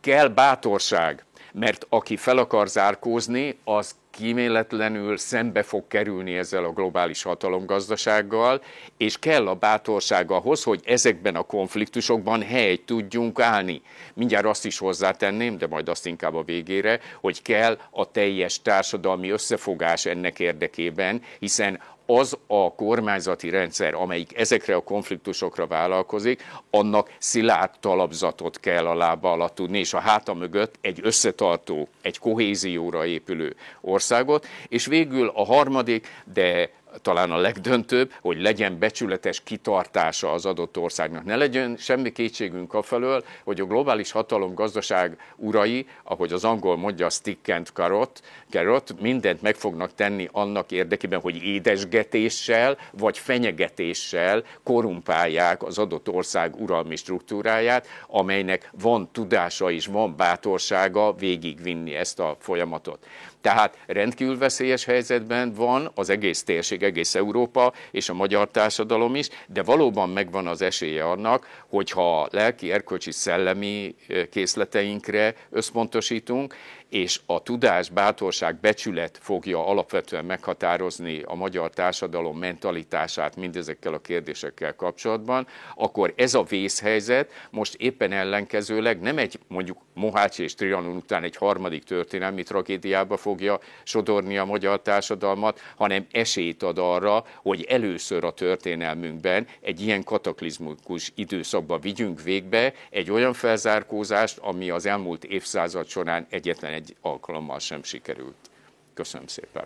Kell bátorság, mert aki fel akar zárkózni, az kíméletlenül szembe fog kerülni ezzel a globális hatalomgazdasággal, és kell a bátorság ahhoz, hogy ezekben a konfliktusokban helyt tudjunk állni. Mindjárt azt is hozzátenném, de majd azt inkább a végére, hogy kell a teljes társadalmi összefogás ennek érdekében, hiszen az a kormányzati rendszer, amelyik ezekre a konfliktusokra vállalkozik, annak szilárd talapzatot kell a lába alatt tudni, és a háta mögött egy összetartó, egy kohézióra épülő országot, és végül a harmadik, de talán a legdöntőbb, hogy legyen becsületes kitartása az adott országnak. Ne legyen semmi kétségünk afelől, hogy a globális hatalom gazdaság urai, ahogy az angol mondja, stick and carrot, carrot mindent meg fognak tenni annak érdekében, hogy édesgetéssel vagy fenyegetéssel korumpálják az adott ország uralmi struktúráját, amelynek van tudása és van bátorsága végigvinni ezt a folyamatot. Tehát rendkívül veszélyes helyzetben van az egész térség, egész Európa és a magyar társadalom is, de valóban megvan az esélye annak, hogyha lelki, erkölcsi, szellemi készleteinkre összpontosítunk, és a tudás, bátorság, becsület fogja alapvetően meghatározni a magyar társadalom mentalitását mindezekkel a kérdésekkel kapcsolatban, akkor ez a vészhelyzet most éppen ellenkezőleg nem egy mondjuk Mohács és Trianon után egy harmadik történelmi tragédiába fogja sodorni a magyar társadalmat, hanem esélyt ad arra, hogy először a történelmünkben egy ilyen kataklizmikus időszakba vigyünk végbe egy olyan felzárkózást, ami az elmúlt évszázad során egyetlen egy alkalommal sem sikerült. Köszönöm szépen.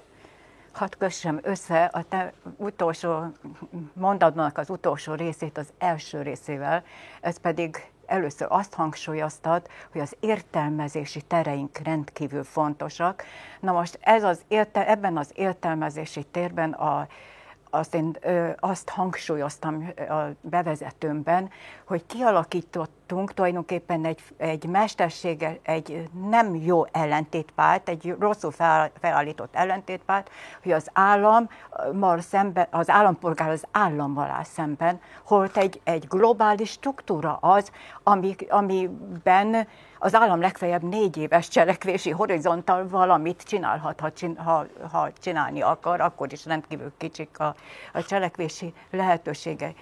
Hadd kössem össze a te utolsó mondatnak az utolsó részét az első részével, ez pedig először azt hangsúlyoztad, hogy az értelmezési tereink rendkívül fontosak. Na most ez az érte, ebben az értelmezési térben a azt én ö, azt hangsúlyoztam a bevezetőmben, hogy kialakítottunk tulajdonképpen egy, egy mestersége, egy nem jó ellentétpárt, egy rosszul fel, felállított ellentétpárt, hogy az állam szemben, az állampolgár az állammal áll szemben, holt egy, egy globális struktúra az, ami, amiben az állam legfeljebb négy éves cselekvési horizonttal valamit csinálhat, ha, ha, ha csinálni akar, akkor is rendkívül kicsik a, a cselekvési lehetőségei.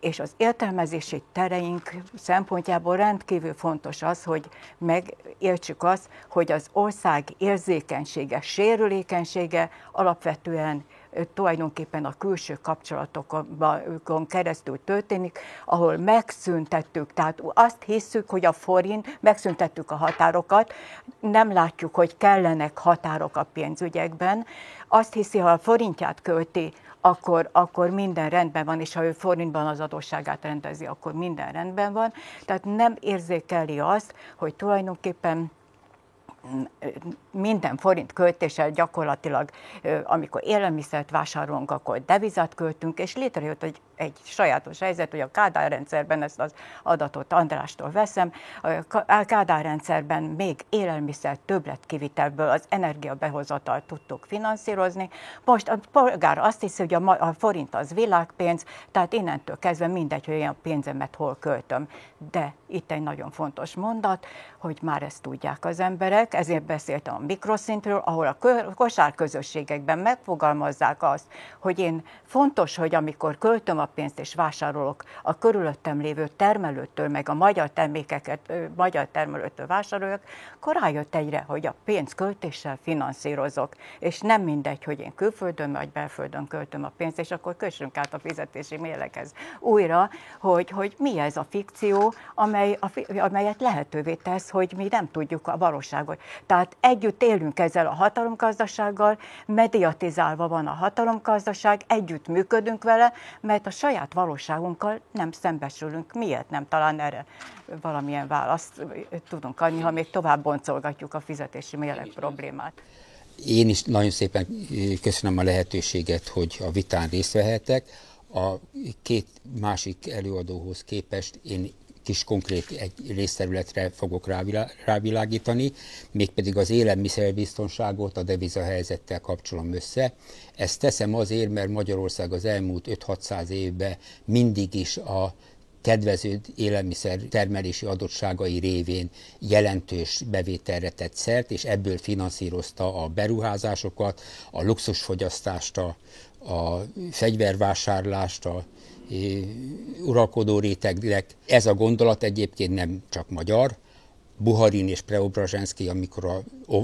És az értelmezési tereink szempontjából rendkívül fontos az, hogy megértsük azt, hogy az ország érzékenysége, sérülékenysége alapvetően tulajdonképpen a külső kapcsolatokon keresztül történik, ahol megszüntettük, tehát azt hiszük, hogy a forint, megszüntettük a határokat, nem látjuk, hogy kellenek határok a pénzügyekben, azt hiszi, ha a forintját költi, akkor, akkor minden rendben van, és ha ő forintban az adósságát rendezi, akkor minden rendben van. Tehát nem érzékeli azt, hogy tulajdonképpen minden forint költéssel gyakorlatilag, amikor élelmiszert vásárolunk, akkor devizat költünk, és létrejött egy, egy sajátos helyzet, hogy a Kádár rendszerben ezt az adatot Andrástól veszem, a Kádár rendszerben még élelmiszer többletkivitelből az energiabehozatal tudtuk finanszírozni. Most a polgár azt hiszi, hogy a, a forint az világpénz, tehát innentől kezdve mindegy, hogy a pénzemet hol költöm. De itt egy nagyon fontos mondat, hogy már ezt tudják az emberek, ezért beszéltem a mikroszintről, ahol a kosárközösségekben megfogalmazzák azt, hogy én fontos, hogy amikor költöm a pénzt és vásárolok a körülöttem lévő termelőtől, meg a magyar termékeket magyar termelőtől vásárolok, akkor rájött egyre, hogy a pénz költéssel finanszírozok, és nem mindegy, hogy én külföldön vagy belföldön költöm a pénzt, és akkor kössünk át a fizetési mérleghez újra, hogy, hogy mi ez a fikció, amely, a, amelyet lehetővé tesz, hogy mi nem tudjuk a valóságot. Tehát együtt élünk ezzel a hatalomgazdasággal, mediatizálva van a hatalomgazdaság, együtt működünk vele, mert a saját valóságunkkal nem szembesülünk. Miért nem? Talán erre valamilyen választ tudunk adni, ha még tovább boncolgatjuk a fizetési mérleg problémát. Én is nagyon szépen köszönöm a lehetőséget, hogy a vitán részt vehetek. A két másik előadóhoz képest én kis konkrét egy részterületre fogok rávilágítani, mégpedig az élelmiszerbiztonságot a devizahelyzettel kapcsolom össze. Ezt teszem azért, mert Magyarország az elmúlt 5-600 évben mindig is a kedvező élelmiszer termelési adottságai révén jelentős bevételre tett szert, és ebből finanszírozta a beruházásokat, a luxusfogyasztást, a, a fegyvervásárlást, a uralkodó rétegnek. Ez a gondolat egyébként nem csak magyar, Buharin és Preobrazsensky, amikor a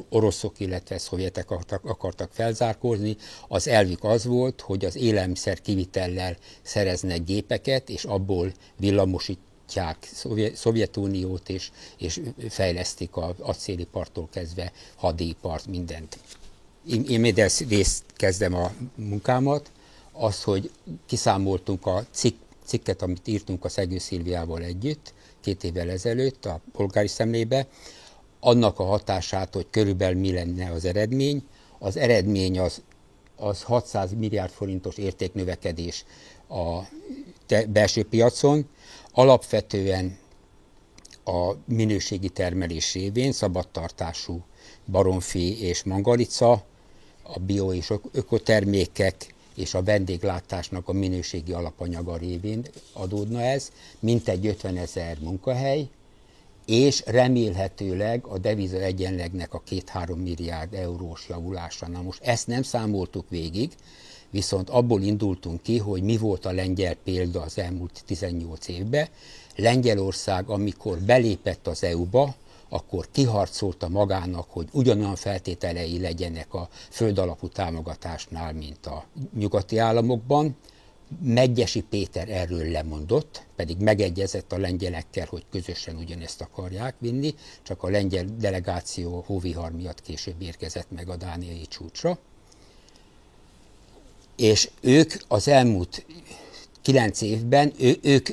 oroszok, illetve szovjetek akartak, felzárkózni, az elvük az volt, hogy az élelmiszer kivitellel szereznek gépeket, és abból villamosítják Szovjetuniót, és, és fejlesztik az acélipartól kezdve hadipart, mindent. Én, én részt kezdem a munkámat, az, hogy kiszámoltunk a cikk, cikket, amit írtunk a Szegő Szilviával együtt, két évvel ezelőtt a polgári szemlébe, annak a hatását, hogy körülbelül mi lenne az eredmény. Az eredmény az, az 600 milliárd forintos értéknövekedés a belső piacon, alapvetően a minőségi termelés révén szabadtartású baromfi és mangalica, a bio és ökotermékek és a vendéglátásnak a minőségi alapanyaga révén adódna ez, mintegy 50 ezer munkahely, és remélhetőleg a deviza egyenlegnek a 2-3 milliárd eurós javulása. Na most ezt nem számoltuk végig, viszont abból indultunk ki, hogy mi volt a lengyel példa az elmúlt 18 évben. Lengyelország, amikor belépett az EU-ba, akkor kiharcolta magának, hogy ugyanolyan feltételei legyenek a földalapú támogatásnál, mint a nyugati államokban. Megyesi Péter erről lemondott, pedig megegyezett a lengyelekkel, hogy közösen ugyanezt akarják vinni, csak a lengyel delegáció hóvihar miatt később érkezett meg a dániai csúcsra. És ők az elmúlt kilenc évben, ő, ők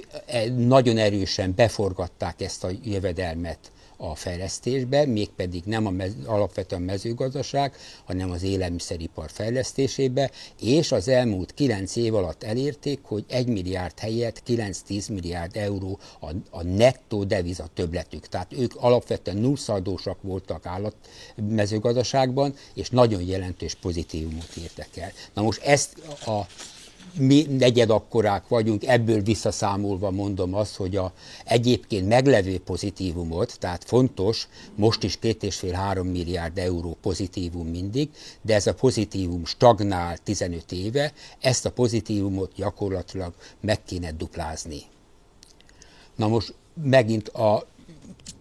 nagyon erősen beforgatták ezt a jövedelmet a fejlesztésbe, mégpedig nem a mez, alapvetően mezőgazdaság, hanem az élelmiszeripar fejlesztésébe, és az elmúlt kilenc év alatt elérték, hogy 1 milliárd helyett 9-10 milliárd euró a, a nettó deviza többletük. Tehát ők alapvetően nullszaldósak voltak állat mezőgazdaságban, és nagyon jelentős pozitívumot értek el. Na most ezt a mi negyed akkorák vagyunk, ebből visszaszámolva mondom azt, hogy a egyébként meglevő pozitívumot, tehát fontos, most is két és fél három milliárd euró pozitívum mindig, de ez a pozitívum stagnál 15 éve, ezt a pozitívumot gyakorlatilag meg kéne duplázni. Na most megint a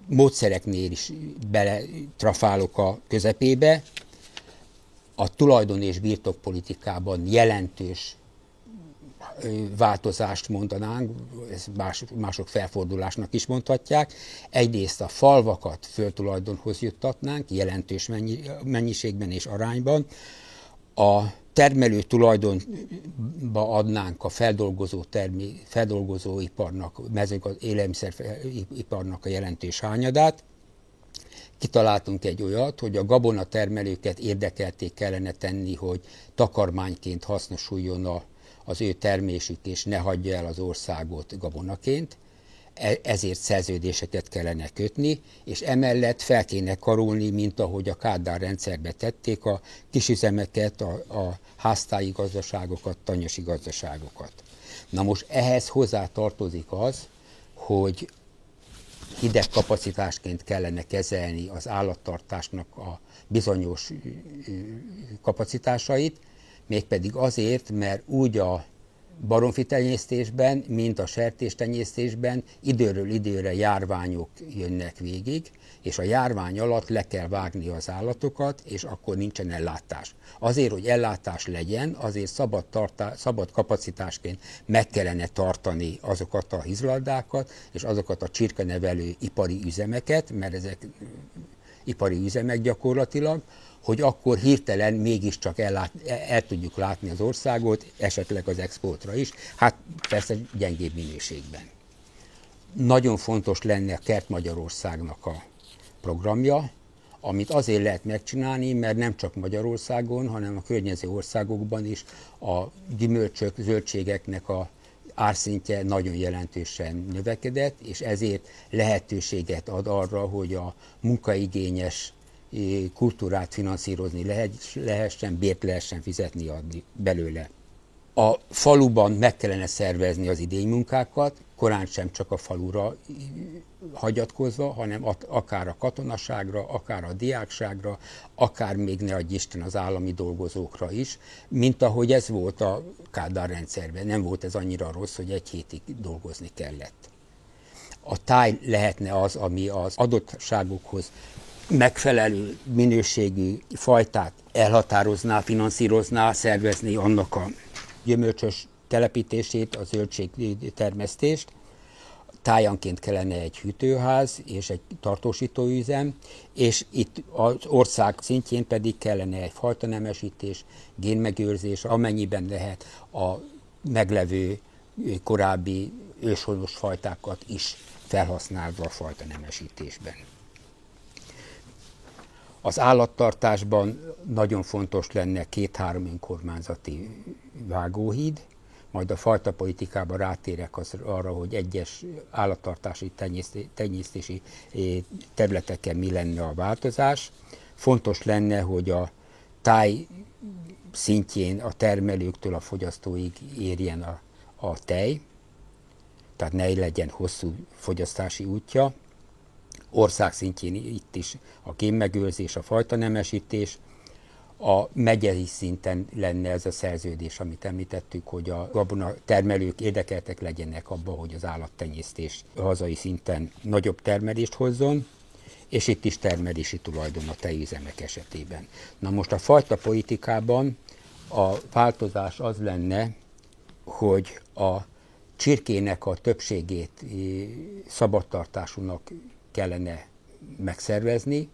módszereknél is beletrafálok a közepébe, a tulajdon és birtokpolitikában jelentős változást mondanánk, ez más, mások felfordulásnak is mondhatják. Egyrészt a falvakat föltulajdonhoz juttatnánk, jelentős mennyi, mennyiségben és arányban. A termelő tulajdonba adnánk a feldolgozó, termi, feldolgozóiparnak, mezőgaz, élelmiszeriparnak a jelentős hányadát, kitaláltunk egy olyat, hogy a gabonatermelőket érdekelték kellene tenni, hogy takarmányként hasznosuljon a az ő termésük, és ne hagyja el az országot gabonaként, e, ezért szerződéseket kellene kötni, és emellett fel kéne karolni, mint ahogy a Kádár rendszerbe tették a kisüzemeket, a, a háztáji gazdaságokat, tanyasi gazdaságokat. Na most ehhez hozzá tartozik az, hogy hideg kapacitásként kellene kezelni az állattartásnak a bizonyos kapacitásait, mégpedig azért, mert úgy a baromfi tenyésztésben, mint a sertéstenyésztésben időről időre járványok jönnek végig, és a járvány alatt le kell vágni az állatokat, és akkor nincsen ellátás. Azért, hogy ellátás legyen, azért szabad, tartá, szabad kapacitásként meg kellene tartani azokat a hizlaldákat, és azokat a csirkenevelő ipari üzemeket, mert ezek ipari üzemek gyakorlatilag, hogy akkor hirtelen mégiscsak ellát, el tudjuk látni az országot, esetleg az exportra is, hát persze gyengébb minőségben. Nagyon fontos lenne a Kert Magyarországnak a programja, amit azért lehet megcsinálni, mert nem csak Magyarországon, hanem a környező országokban is a gyümölcsök, zöldségeknek a árszintje nagyon jelentősen növekedett, és ezért lehetőséget ad arra, hogy a munkaigényes kultúrát finanszírozni lehessen, bért lehessen fizetni adni belőle. A faluban meg kellene szervezni az idénymunkákat, korán sem csak a falura hagyatkozva, hanem akár a katonaságra, akár a diákságra, akár még ne adj Isten az állami dolgozókra is, mint ahogy ez volt a Kádár rendszerben. Nem volt ez annyira rossz, hogy egy hétig dolgozni kellett. A táj lehetne az, ami az adottságokhoz megfelelő minőségű fajtát elhatározná, finanszírozná, szervezni annak a gyümölcsös telepítését, a zöldségtermesztést. Tájanként kellene egy hűtőház és egy tartósítóüzem, és itt az ország szintjén pedig kellene egy fajtanemesítés, génmegőrzés, amennyiben lehet a meglevő korábbi őshonos fajtákat is felhasználva a fajtanemesítésben. Az állattartásban nagyon fontos lenne két-három önkormányzati vágóhíd, majd a fajta politikában rátérek az, arra, hogy egyes állattartási tenyésztési területeken mi lenne a változás. Fontos lenne, hogy a táj szintjén a termelőktől a fogyasztóig érjen a, a tej, tehát ne legyen hosszú fogyasztási útja ország szintjén itt is a génmegőrzés, a fajtanemesítés, a megyei szinten lenne ez a szerződés, amit említettük, hogy a gabona termelők érdekeltek legyenek abba, hogy az állattenyésztés hazai szinten nagyobb termelést hozzon, és itt is termelési tulajdon a tejüzemek esetében. Na most a fajta politikában a változás az lenne, hogy a csirkének a többségét szabadtartásúnak kellene megszervezni,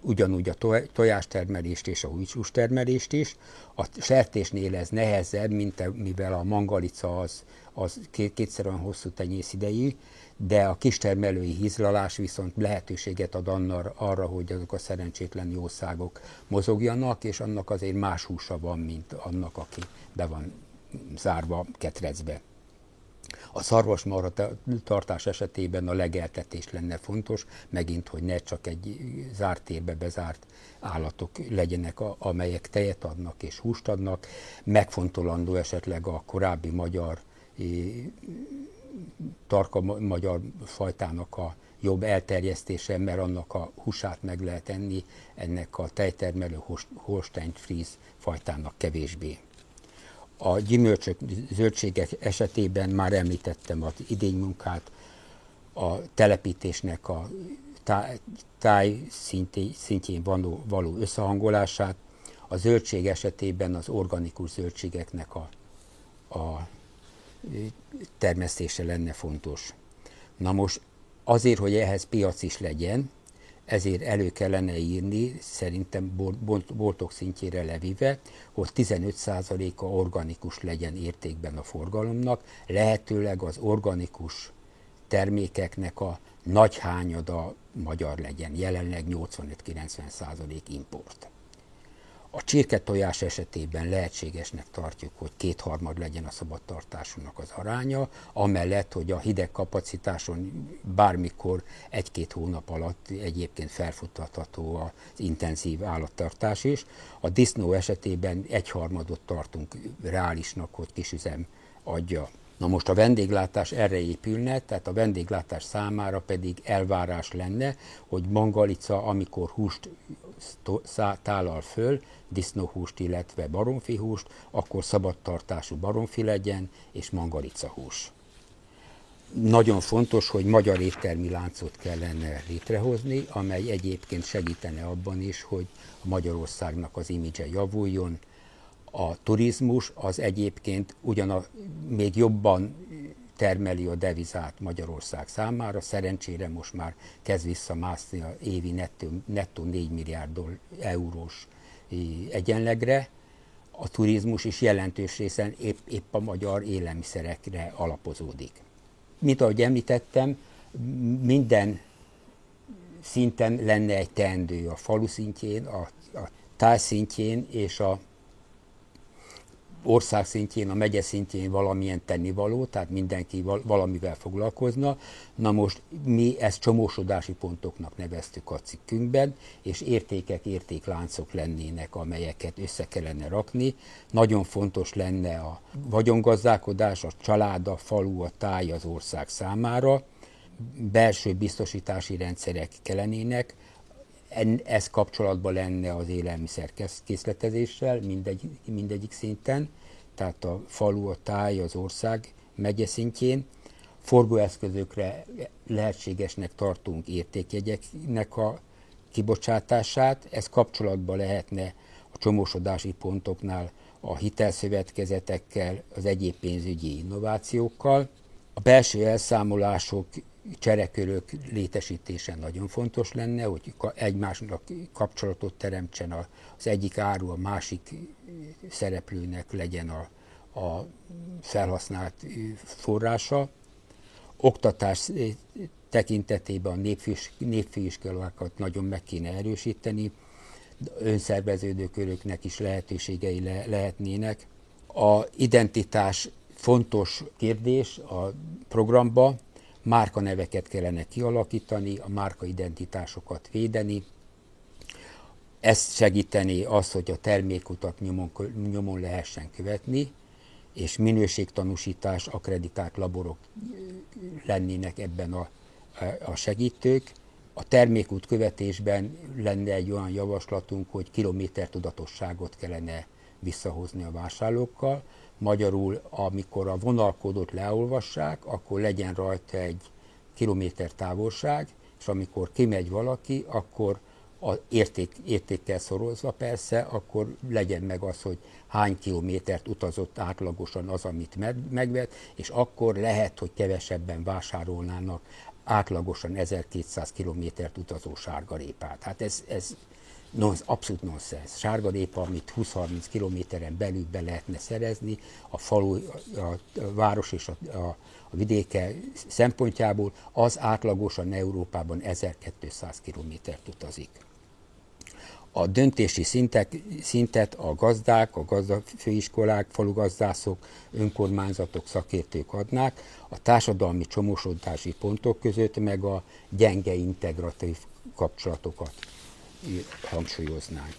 ugyanúgy a tojástermelést és a termelést is. A sertésnél ez nehezebb, mint mivel a mangalica az, az kétszer olyan hosszú tenyész idejű, de a kistermelői hízlalás viszont lehetőséget ad annar, arra, hogy azok a szerencsétlen jószágok mozogjanak, és annak azért más húsa van, mint annak, aki be van zárva ketrecbe. A szarvasmarha tartás esetében a legeltetés lenne fontos, megint, hogy ne csak egy zárt térbe bezárt állatok legyenek, amelyek tejet adnak és húst adnak. Megfontolandó esetleg a korábbi magyar tarka magyar fajtának a jobb elterjesztése, mert annak a húsát meg lehet enni, ennek a tejtermelő Holstein Fries fajtának kevésbé. A gyümölcsök, zöldségek esetében már említettem az idénymunkát, a telepítésnek a táj, táj szintjén való, való összehangolását, a zöldség esetében az organikus zöldségeknek a, a termesztése lenne fontos. Na most azért, hogy ehhez piac is legyen, ezért elő kellene írni, szerintem boltok szintjére levive, hogy 15%-a organikus legyen értékben a forgalomnak, lehetőleg az organikus termékeknek a nagy hányada magyar legyen, jelenleg 85-90% import. A csirketojás esetében lehetségesnek tartjuk, hogy kétharmad legyen a szabadtartásunknak az aránya, amellett, hogy a hideg kapacitáson bármikor egy-két hónap alatt egyébként felfuttatható az intenzív állattartás is. A disznó esetében egyharmadot tartunk reálisnak, hogy kisüzem adja Na most a vendéglátás erre épülne, tehát a vendéglátás számára pedig elvárás lenne, hogy mangalica, amikor húst tálal föl, disznóhúst, illetve baromfihúst, akkor szabadtartású baromfi legyen, és mangalica hús. Nagyon fontos, hogy magyar éttermi láncot kellene létrehozni, amely egyébként segítene abban is, hogy Magyarországnak az imidzse javuljon, a turizmus az egyébként ugyan a, még jobban termeli a devizát Magyarország számára, szerencsére most már kezd visszamászni a évi nettó, nettó 4 milliárd eurós egyenlegre, a turizmus is jelentős részen épp, épp a magyar élelmiszerekre alapozódik. Mint ahogy említettem, minden szinten lenne egy teendő a falu szintjén, a, a táj szintjén és a ország szintjén, a megye szintjén valamilyen tennivaló, tehát mindenki valamivel foglalkozna. Na most mi ezt csomósodási pontoknak neveztük a cikkünkben, és értékek, értékláncok lennének, amelyeket össze kellene rakni. Nagyon fontos lenne a vagyongazdálkodás, a család, a falu, a táj az ország számára, belső biztosítási rendszerek kellenének, ez kapcsolatban lenne az élelmiszer készletezéssel mindegy, mindegyik szinten, tehát a falu, a táj, az ország megye szintjén. Forgóeszközökre lehetségesnek tartunk értékjegyeknek a kibocsátását. Ez kapcsolatban lehetne a csomósodási pontoknál a hitelszövetkezetekkel, az egyéb pénzügyi innovációkkal. A belső elszámolások cserekörök létesítése nagyon fontos lenne, hogy egymásnak kapcsolatot teremtsen az egyik áru a másik szereplőnek legyen a, a felhasznált forrása. Oktatás tekintetében a népfőiskolákat nagyon meg kéne erősíteni, önszerveződő köröknek is lehetőségei le, lehetnének. A identitás fontos kérdés a programba, márkaneveket kellene kialakítani, a márka identitásokat védeni, ezt segíteni az, hogy a termékutat nyomon, nyomon lehessen követni, és minőségtanúsítás, akreditált laborok lennének ebben a, a segítők. A termékút követésben lenne egy olyan javaslatunk, hogy kilométer tudatosságot kellene visszahozni a vásárlókkal, Magyarul, amikor a vonalkódot leolvassák, akkor legyen rajta egy kilométer távolság, és amikor kimegy valaki, akkor a érték, értékkel szorozva persze, akkor legyen meg az, hogy hány kilométert utazott átlagosan az, amit megvett, és akkor lehet, hogy kevesebben vásárolnának átlagosan 1200 kilométert utazó sárgarépát. Hát ez, ez non, abszolút nonsens. Sárgarépa, amit 20-30 kilométeren belül be lehetne szerezni, a falu, a, a város és a, a, a vidéke szempontjából, az átlagosan Európában 1200 kilométert utazik. A döntési szintek, szintet a gazdák, a gazdafőiskolák, falugazdászok, önkormányzatok, szakértők adnák, a társadalmi csomósodási pontok között meg a gyenge integratív kapcsolatokat hangsúlyoznánk.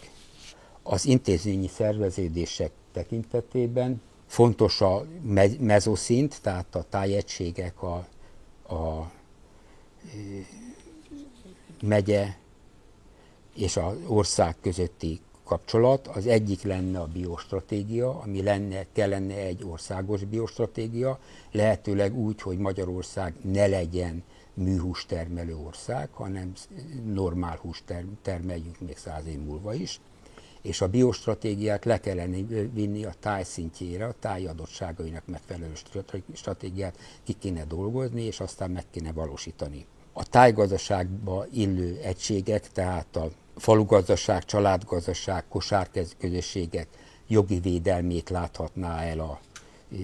Az intézményi szerveződések tekintetében fontos a mezoszint, tehát a tájegységek, a, a megye és az ország közötti kapcsolat. Az egyik lenne a biostratégia, ami lenne, kellene egy országos biostratégia, lehetőleg úgy, hogy Magyarország ne legyen műhús termelő ország, hanem normál hús termeljünk még száz év múlva is, és a biostratégiát le kellene vinni a táj szintjére, a táj adottságainak megfelelő stratégiát ki kéne dolgozni, és aztán meg kéne valósítani. A tájgazdaságba illő egységek, tehát a falugazdaság, családgazdaság, kosárközösségek jogi védelmét láthatná el a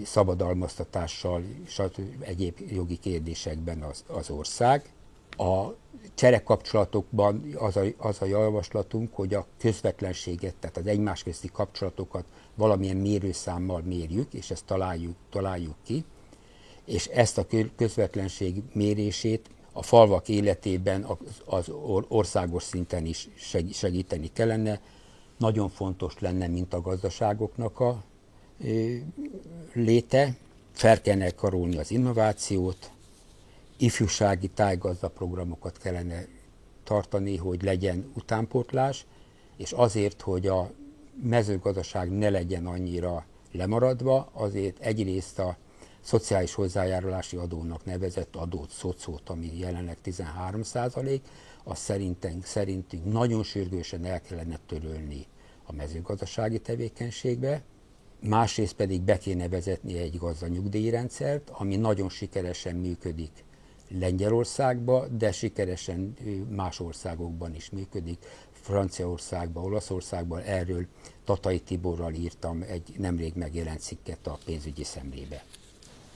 szabadalmaztatással, és egyéb jogi kérdésekben az, az ország. A cserekapcsolatokban az a, az a javaslatunk, hogy a közvetlenséget, tehát az egymás közti kapcsolatokat valamilyen mérőszámmal mérjük, és ezt találjuk, találjuk ki, és ezt a közvetlenség mérését a falvak életében az országos szinten is segíteni kellene. Nagyon fontos lenne, mint a gazdaságoknak a léte, fel kellene karolni az innovációt, ifjúsági tájgazdaprogramokat kellene tartani, hogy legyen utánpótlás, és azért, hogy a mezőgazdaság ne legyen annyira lemaradva, azért egyrészt a szociális hozzájárulási adónak nevezett adót, szocót, ami jelenleg 13 százalék, azt szerintünk, szerintünk nagyon sürgősen el kellene törölni a mezőgazdasági tevékenységbe, másrészt pedig be kéne vezetni egy gazdanyugdíjrendszert, ami nagyon sikeresen működik Lengyelországban, de sikeresen más országokban is működik, Franciaországban, Olaszországban. Erről Tatai Tiborral írtam egy nemrég megjelent cikket a pénzügyi szemlébe.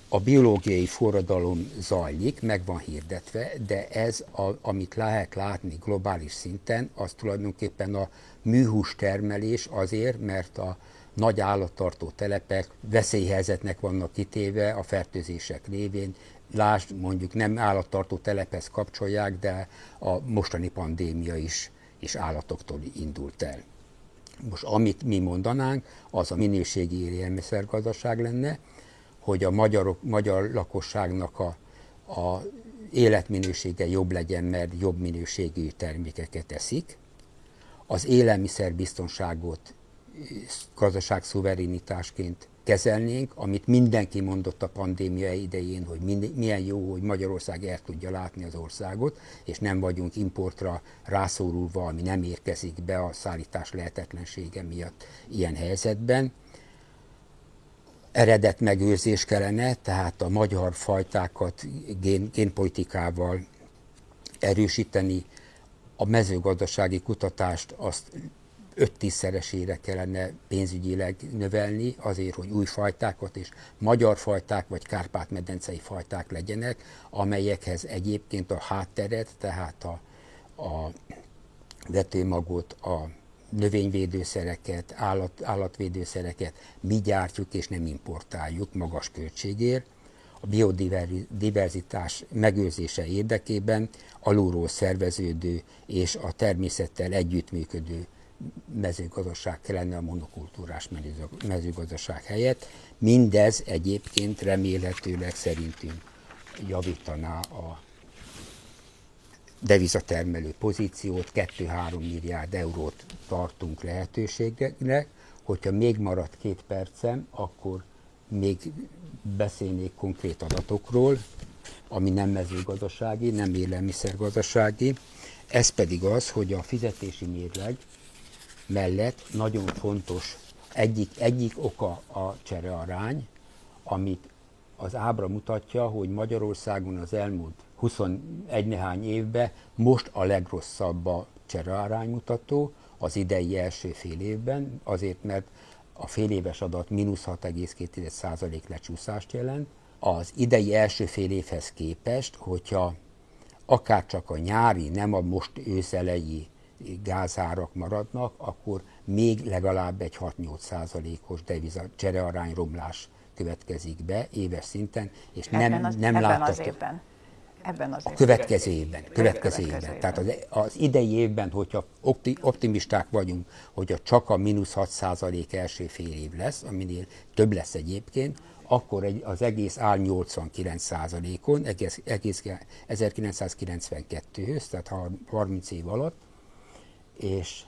A biológiai forradalom zajlik, meg van hirdetve, de ez, a, amit lehet látni globális szinten, az tulajdonképpen a műhús termelés azért, mert a nagy állattartó telepek veszélyhelyzetnek vannak kitéve a fertőzések révén. Lásd, mondjuk nem állattartó telephez kapcsolják, de a mostani pandémia is, is állatoktól indult el. Most amit mi mondanánk, az a minőségi élelmiszergazdaság lenne, hogy a magyarok, magyar lakosságnak a, a életminősége jobb legyen, mert jobb minőségű termékeket eszik. Az élelmiszerbiztonságot gazdaság szuverenitásként kezelnénk, amit mindenki mondott a pandémia idején, hogy milyen jó, hogy Magyarország el tudja látni az országot, és nem vagyunk importra rászorulva, ami nem érkezik be a szállítás lehetetlensége miatt ilyen helyzetben. Eredet megőrzés kellene, tehát a magyar fajtákat gén, génpolitikával erősíteni, a mezőgazdasági kutatást azt 5-10-szeresére kellene pénzügyileg növelni azért, hogy új fajtákat és magyar fajták vagy kárpát-medencei fajták legyenek, amelyekhez egyébként a hátteret, tehát a, a vetőmagot, a növényvédőszereket, állat, állatvédőszereket mi gyártjuk és nem importáljuk magas költségért. A biodiverzitás megőrzése érdekében alulról szerveződő és a természettel együttműködő mezőgazdaság kellene a monokultúrás mezőgazdaság helyett. Mindez egyébként remélhetőleg szerintünk javítaná a devizatermelő pozíciót, 2-3 milliárd eurót tartunk lehetőségnek. Hogyha még maradt két percem, akkor még beszélnék konkrét adatokról, ami nem mezőgazdasági, nem élelmiszergazdasági. Ez pedig az, hogy a fizetési mérleg mellett nagyon fontos egyik, egyik oka a cserearány, amit az ábra mutatja, hogy Magyarországon az elmúlt 21 nehány évben most a legrosszabb a cserearány mutató, az idei első fél évben, azért mert a fél éves adat mínusz 6,2% lecsúszást jelent. Az idei első fél évhez képest, hogyha akár csak a nyári, nem a most őszelei gázárak maradnak, akkor még legalább egy 6-8 százalékos deviza cserearány romlás következik be éves szinten, és ebben nem, az, nem ebben Az évben. Ebben az évben. Következő évben. Következő évben. Tehát az, az idei évben, hogyha optimisták vagyunk, hogy a csak a mínusz 6 százalék első fél év lesz, aminél több lesz egyébként, akkor egy, az egész áll 89 százalékon, egész, egész 1992-höz, tehát 30 év alatt, és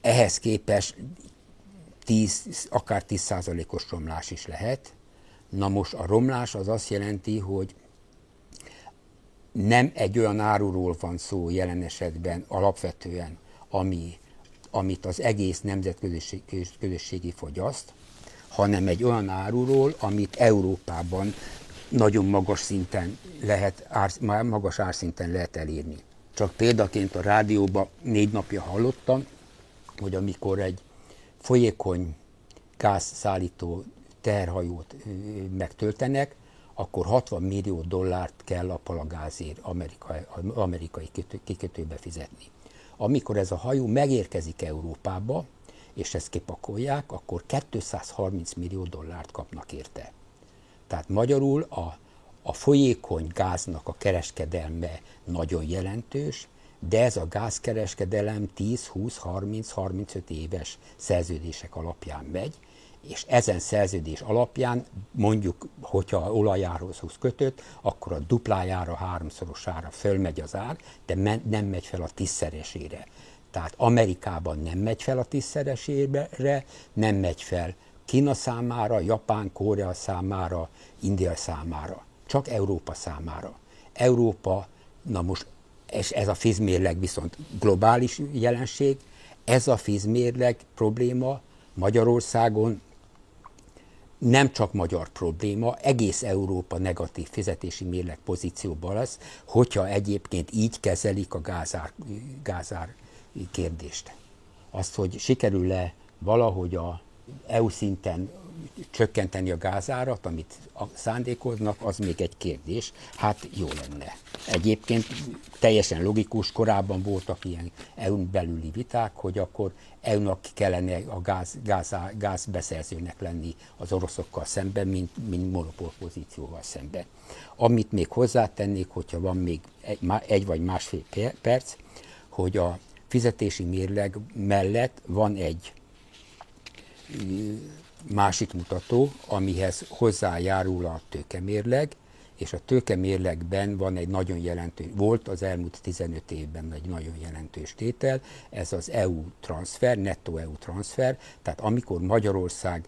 ehhez képest 10, akár 10%-os romlás is lehet. Na most a romlás az azt jelenti, hogy nem egy olyan áruról van szó jelen esetben alapvetően, ami, amit az egész nemzetközösségi fogyaszt, hanem egy olyan áruról, amit Európában nagyon magas szinten lehet, ár, magas árszinten lehet elérni. Csak példaként a rádióban négy napja hallottam, hogy amikor egy folyékony gázszállító terhajót megtöltenek, akkor 60 millió dollárt kell a palagázért amerikai, amerikai kikötőbe fizetni. Amikor ez a hajó megérkezik Európába, és ezt kipakolják, akkor 230 millió dollárt kapnak érte. Tehát magyarul a a folyékony gáznak a kereskedelme nagyon jelentős, de ez a gázkereskedelem 10, 20, 30, 35 éves szerződések alapján megy, és ezen szerződés alapján mondjuk, hogyha olajárhoz kötött, akkor a duplájára, háromszorosára fölmegy az ár, de nem megy fel a tízszeresére. Tehát Amerikában nem megy fel a tízszeresére, nem megy fel Kína számára, Japán, Korea számára, India számára csak Európa számára. Európa, na most és ez a fizmérleg viszont globális jelenség, ez a fizmérleg probléma Magyarországon nem csak magyar probléma, egész Európa negatív fizetési mérleg pozícióban lesz, hogyha egyébként így kezelik a gázár, gázár kérdést. Azt, hogy sikerül-e valahogy a EU szinten csökkenteni a gázárat, amit szándékoznak, az még egy kérdés. Hát jó lenne. Egyébként teljesen logikus, korábban voltak ilyen EU-n belüli viták, hogy akkor EU-nak kellene a gáz, gáz, gázbeszerzőnek lenni az oroszokkal szemben, mint, mint monopól pozícióval szemben. Amit még hozzátennék, hogyha van még egy, egy vagy másfél perc, hogy a fizetési mérleg mellett van egy másik mutató, amihez hozzájárul a tőkemérleg, és a tőkemérlegben van egy nagyon jelentős, volt az elmúlt 15 évben egy nagyon jelentős tétel, ez az EU transfer, nettó EU transfer, tehát amikor Magyarország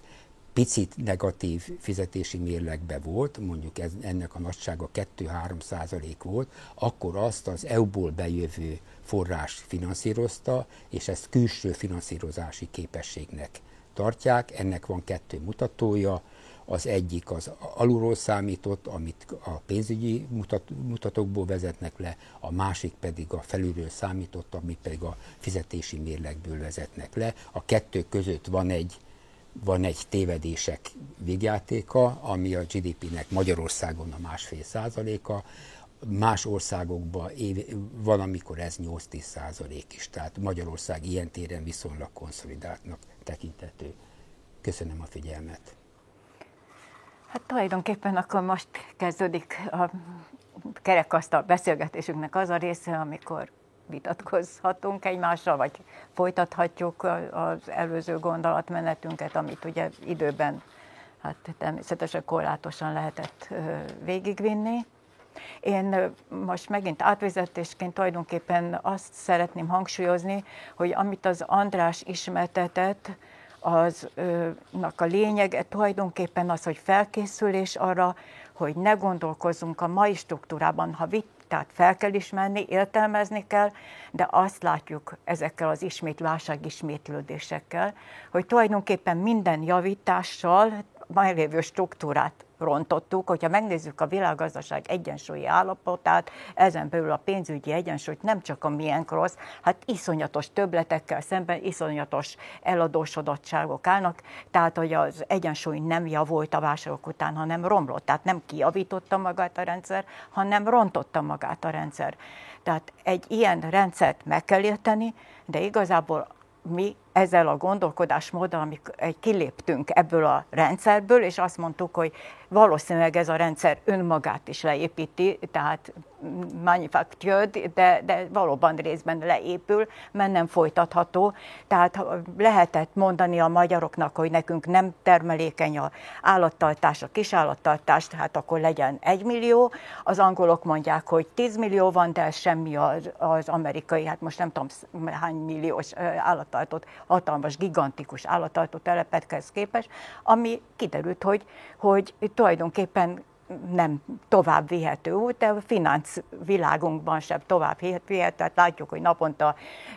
picit negatív fizetési mérlegbe volt, mondjuk ez, ennek a nagysága 2-3 százalék volt, akkor azt az EU-ból bejövő forrás finanszírozta, és ezt külső finanszírozási képességnek tartják. Ennek van kettő mutatója, az egyik az alulról számított, amit a pénzügyi mutat, mutatókból vezetnek le, a másik pedig a felülről számított, amit pedig a fizetési mérlegből vezetnek le. A kettő között van egy van egy tévedések végjátéka, ami a GDP-nek Magyarországon a másfél százaléka, más országokban év, van, amikor ez 8-10 százalék is, tehát Magyarország ilyen téren viszonylag konszolidáltnak tekintető. Köszönöm a figyelmet. Hát tulajdonképpen akkor most kezdődik a kerekasztal beszélgetésünknek az a része, amikor vitatkozhatunk egymással, vagy folytathatjuk az előző gondolatmenetünket, amit ugye időben hát természetesen korlátosan lehetett végigvinni. Én most megint átvezetésként tulajdonképpen azt szeretném hangsúlyozni, hogy amit az András ismertetett, aznak a lényege tulajdonképpen az, hogy felkészülés arra, hogy ne gondolkozzunk a mai struktúrában, ha vit, tehát fel kell ismerni, értelmezni kell, de azt látjuk ezekkel az ismét ismétlődésekkel, hogy tulajdonképpen minden javítással meglévő struktúrát rontottuk, hogyha megnézzük a világgazdaság egyensúlyi állapotát, ezen belül a pénzügyi egyensúlyt nem csak a miénk rossz, hát iszonyatos töbletekkel szemben iszonyatos eladósodottságok állnak, tehát hogy az egyensúly nem javult a válságok után, hanem romlott, tehát nem kiavította magát a rendszer, hanem rontotta magát a rendszer. Tehát egy ilyen rendszert meg kell érteni, de igazából mi ezzel a gondolkodásmóddal, amikor kiléptünk ebből a rendszerből, és azt mondtuk, hogy valószínűleg ez a rendszer önmagát is leépíti, tehát manufactured, de, de valóban részben leépül, mert nem folytatható. Tehát lehetett mondani a magyaroknak, hogy nekünk nem termelékeny a állattartás, a kisállattartás, tehát akkor legyen egy millió. Az angolok mondják, hogy 10 millió van, de semmi az, az amerikai, hát most nem tudom hány milliós állattartót, hatalmas, gigantikus állattartó telepethez képest, ami kiderült, hogy, hogy tulajdonképpen nem tovább vihető út, de a finansz világunkban sem tovább vihető, tehát látjuk, hogy naponta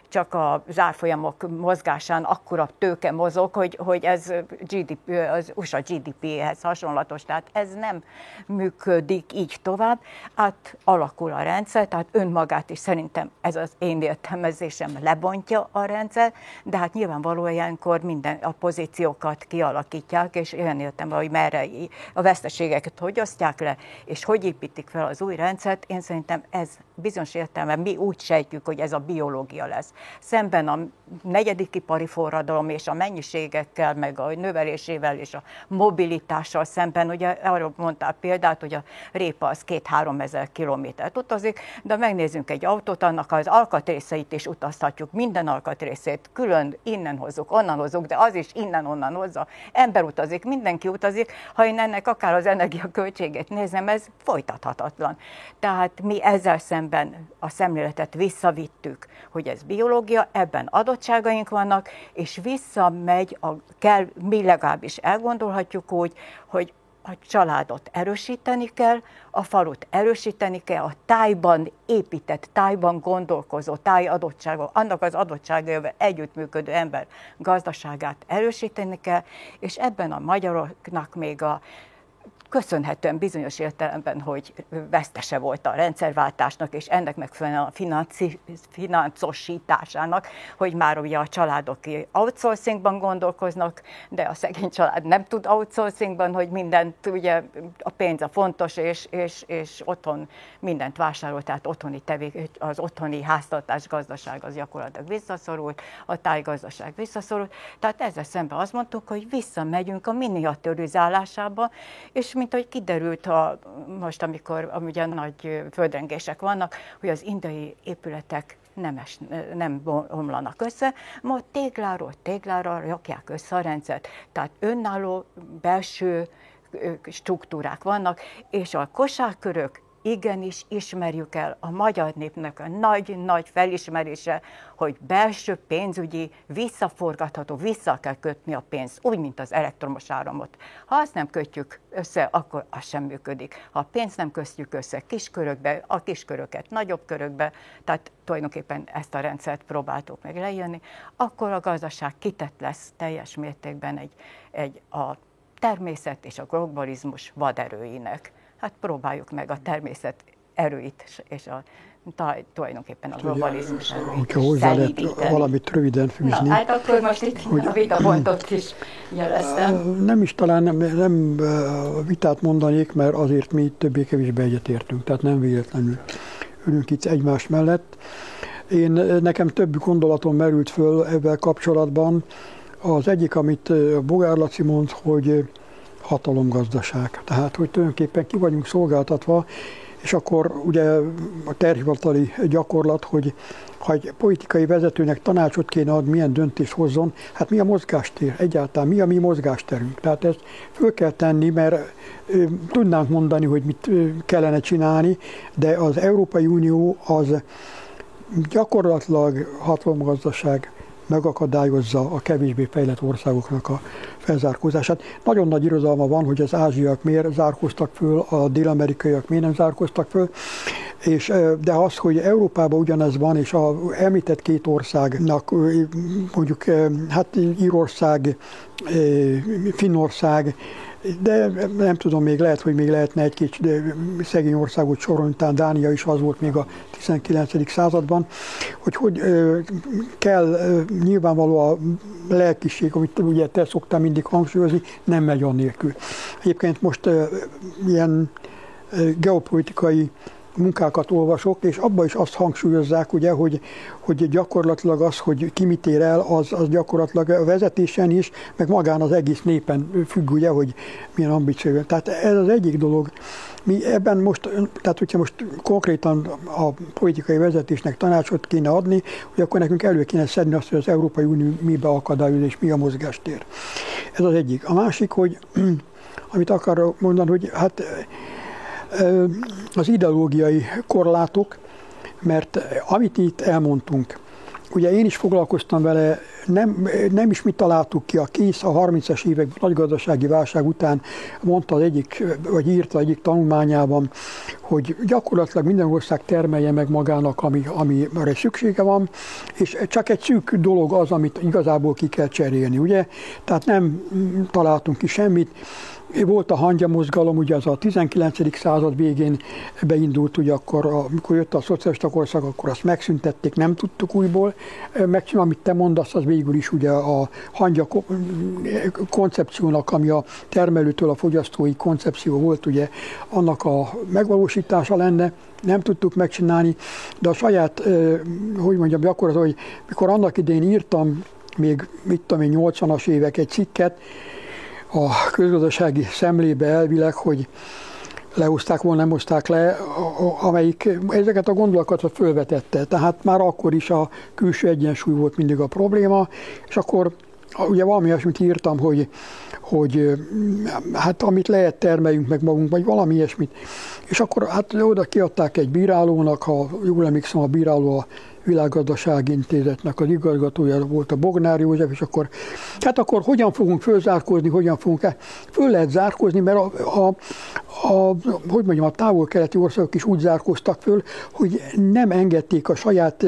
csak a zárfolyamok mozgásán akkora tőke mozog, hogy, hogy ez GDP, az USA GDP-hez hasonlatos, tehát ez nem működik így tovább, át alakul a rendszer, tehát önmagát is szerintem ez az én értelmezésem lebontja a rendszer, de hát nyilvánvalóan ilyenkor minden a pozíciókat kialakítják, és olyan értem, hogy merre a veszteségeket hogy osztják le, és hogy építik fel az új rendszert, én szerintem ez bizonyos értelme mi úgy sejtjük, hogy ez a biológia lesz. Szemben a negyedik ipari forradalom és a mennyiségekkel, meg a növelésével és a mobilitással szemben, ugye arról mondtál példát, hogy a répa az két-három ezer kilométert utazik, de megnézzünk egy autót, annak az alkatrészeit is utazhatjuk, minden alkatrészét külön innen hozzuk, onnan hozzuk, de az is innen-onnan hozza. Ember utazik, mindenki utazik, ha én ennek akár az energiaköltségét nézem, ez folytathatatlan. Tehát mi ezzel szemben a szemléletet visszavittük, hogy ez biológia, ebben adottságaink vannak, és visszamegy, a, kell, mi legalábbis elgondolhatjuk úgy, hogy a családot erősíteni kell, a falut erősíteni kell, a tájban épített, tájban gondolkozó, táj adottságok, annak az adottságával együttműködő ember gazdaságát erősíteni kell, és ebben a magyaroknak még a köszönhetően bizonyos értelemben, hogy vesztese volt a rendszerváltásnak, és ennek megfelelően a financi, financosításának, hogy már ugye a családok outsourcingban gondolkoznak, de a szegény család nem tud outsourcingban, hogy mindent, ugye a pénz a fontos, és, és, és otthon mindent vásárol, tehát otthoni tevék, az otthoni háztartás gazdaság az gyakorlatilag visszaszorult, a tájgazdaság visszaszorult. Tehát ezzel szemben azt mondtuk, hogy visszamegyünk a miniaturizálásába, és mint ahogy kiderült a, most, amikor ugye nagy földrengések vannak, hogy az indiai épületek nem, es, nem omlanak össze, ma tégláról téglára rakják össze a rendszert. Tehát önálló belső struktúrák vannak, és a kosárkörök igenis ismerjük el a magyar népnek a nagy-nagy felismerése, hogy belső pénzügyi, visszaforgatható, vissza kell kötni a pénzt, úgy, mint az elektromos áramot. Ha azt nem kötjük össze, akkor az sem működik. Ha a pénzt nem kötjük össze kiskörökbe, a kisköröket nagyobb körökbe, tehát tulajdonképpen ezt a rendszert próbáltuk meg lejönni, akkor a gazdaság kitett lesz teljes mértékben egy, egy a természet és a globalizmus vaderőinek hát próbáljuk meg a természet erőit és a tulajdonképpen a globalizmus erőit Hogyha hozzá lehet valamit röviden fűzni. Na, hát akkor most itt hogy, a vitapontot is jeleztem. Nem is talán nem, nem vitát mondanék, mert azért mi többé-kevésbé egyetértünk, tehát nem véletlenül ülünk itt egymás mellett. Én, nekem több gondolatom merült föl ebben kapcsolatban. Az egyik, amit Bogár Laci mond, hogy hatalomgazdaság. Tehát, hogy tulajdonképpen ki vagyunk szolgáltatva, és akkor ugye a terhivatali gyakorlat, hogy ha egy politikai vezetőnek tanácsot kéne adni, milyen döntést hozzon, hát mi a mozgástér egyáltalán, mi a mi mozgásterünk. Tehát ezt föl kell tenni, mert tudnánk mondani, hogy mit kellene csinálni, de az Európai Unió az gyakorlatilag hatalomgazdaság megakadályozza a kevésbé fejlett országoknak a felzárkózását. Nagyon nagy irodalma van, hogy az ázsiak miért zárkóztak föl, a dél-amerikaiak miért nem zárkóztak föl, és, de az, hogy Európában ugyanez van, és a említett két országnak, mondjuk hát Írország, Finnország, de nem tudom, még lehet, hogy még lehetne egy kicsit szegény országot sorolni, talán Dánia is az volt még a 19. században, hogy hogy kell nyilvánvaló a lelkiség, amit ugye te szoktál mindig hangsúlyozni, nem megy annélkül. Egyébként most ilyen geopolitikai munkákat olvasok, és abban is azt hangsúlyozzák, ugye, hogy, hogy gyakorlatilag az, hogy ki mit ér el, az, az gyakorlatilag a vezetésen is, meg magán az egész népen függ, ugye, hogy milyen ambíciója. Tehát ez az egyik dolog. Mi ebben most, tehát hogyha most konkrétan a politikai vezetésnek tanácsot kéne adni, hogy akkor nekünk elő kéne szedni azt, hogy az Európai Unió mibe akadályoz és mi a mozgástér. Ez az egyik. A másik, hogy amit akarok mondani, hogy hát az ideológiai korlátok, mert amit itt elmondtunk, ugye én is foglalkoztam vele, nem, nem is mit találtuk ki, a kész a 30-as évek nagy gazdasági válság után mondta az egyik, vagy írta egyik tanulmányában, hogy gyakorlatilag minden ország termelje meg magának, ami, amire szüksége van, és csak egy szűk dolog az, amit igazából ki kell cserélni, ugye? Tehát nem találtunk ki semmit, volt a hangya mozgalom, ugye az a 19. század végén beindult, ugye akkor, amikor jött a szocialista korszak, akkor azt megszüntették, nem tudtuk újból megcsinálni, amit te mondasz, az végül is ugye a hangya koncepciónak, ami a termelőtől a fogyasztói koncepció volt, ugye annak a megvalósítása lenne, nem tudtuk megcsinálni, de a saját, hogy mondjam, gyakorlat, hogy mikor annak idején írtam, még mit tudom én, 80-as évek egy cikket, a közgazdasági szemlébe elvileg, hogy lehozták volna, nem hozták le, amelyik ezeket a gondolatokat fölvetette. Tehát már akkor is a külső egyensúly volt mindig a probléma, és akkor ugye valami olyasmit írtam, hogy, hogy hát amit lehet termeljünk meg magunk, vagy valami ilyesmit. És akkor hát oda kiadták egy bírálónak, ha jól emlékszem, a bíráló a világgazdasági intézetnek az igazgatója volt a Bognár József, és akkor, hát akkor hogyan fogunk fölzárkózni, hogyan fogunk el? Föl lehet zárkózni, mert a, a, a, hogy mondjam, a távol-keleti országok is úgy zárkóztak föl, hogy nem engedték a saját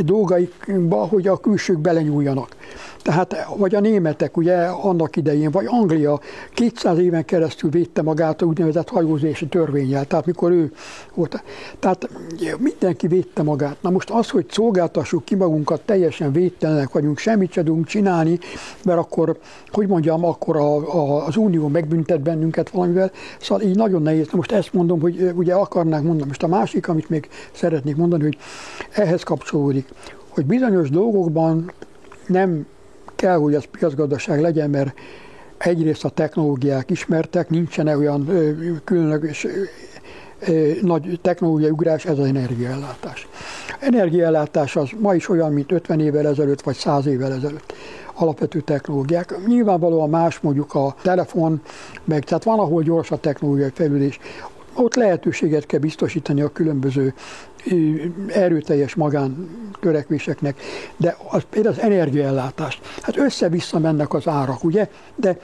dolgaikba, hogy a külsők belenyúljanak. Tehát, vagy a németek ugye annak idején, vagy Anglia 200 éven keresztül védte magát a úgynevezett hajózási törvényel, tehát mikor ő volt. Tehát mindenki védte magát. Na most az, hogy szolgáltassuk ki magunkat, teljesen védtelenek vagyunk, semmit sem tudunk csinálni, mert akkor, hogy mondjam, akkor a, a, az Unió megbüntet bennünket valamivel, szóval így nagyon nehéz. Na most ezt mondom, hogy ugye akarnák mondani. Most a másik, amit még szeretnék mondani, hogy ehhez kapcsolódik, hogy bizonyos dolgokban nem kell, hogy az piacgazdaság legyen, mert egyrészt a technológiák ismertek, nincsen olyan különleges nagy technológiai ugrás, ez az energiaellátás. Energiaellátás az ma is olyan, mint 50 évvel ezelőtt, vagy 100 évvel ezelőtt alapvető technológiák. Nyilvánvalóan más mondjuk a telefon, meg tehát van, ahol gyors a technológiai fejlődés. Ott lehetőséget kell biztosítani a különböző erőteljes magántörekvéseknek, de az, például az energiaellátás. Hát össze-vissza mennek az árak, ugye? De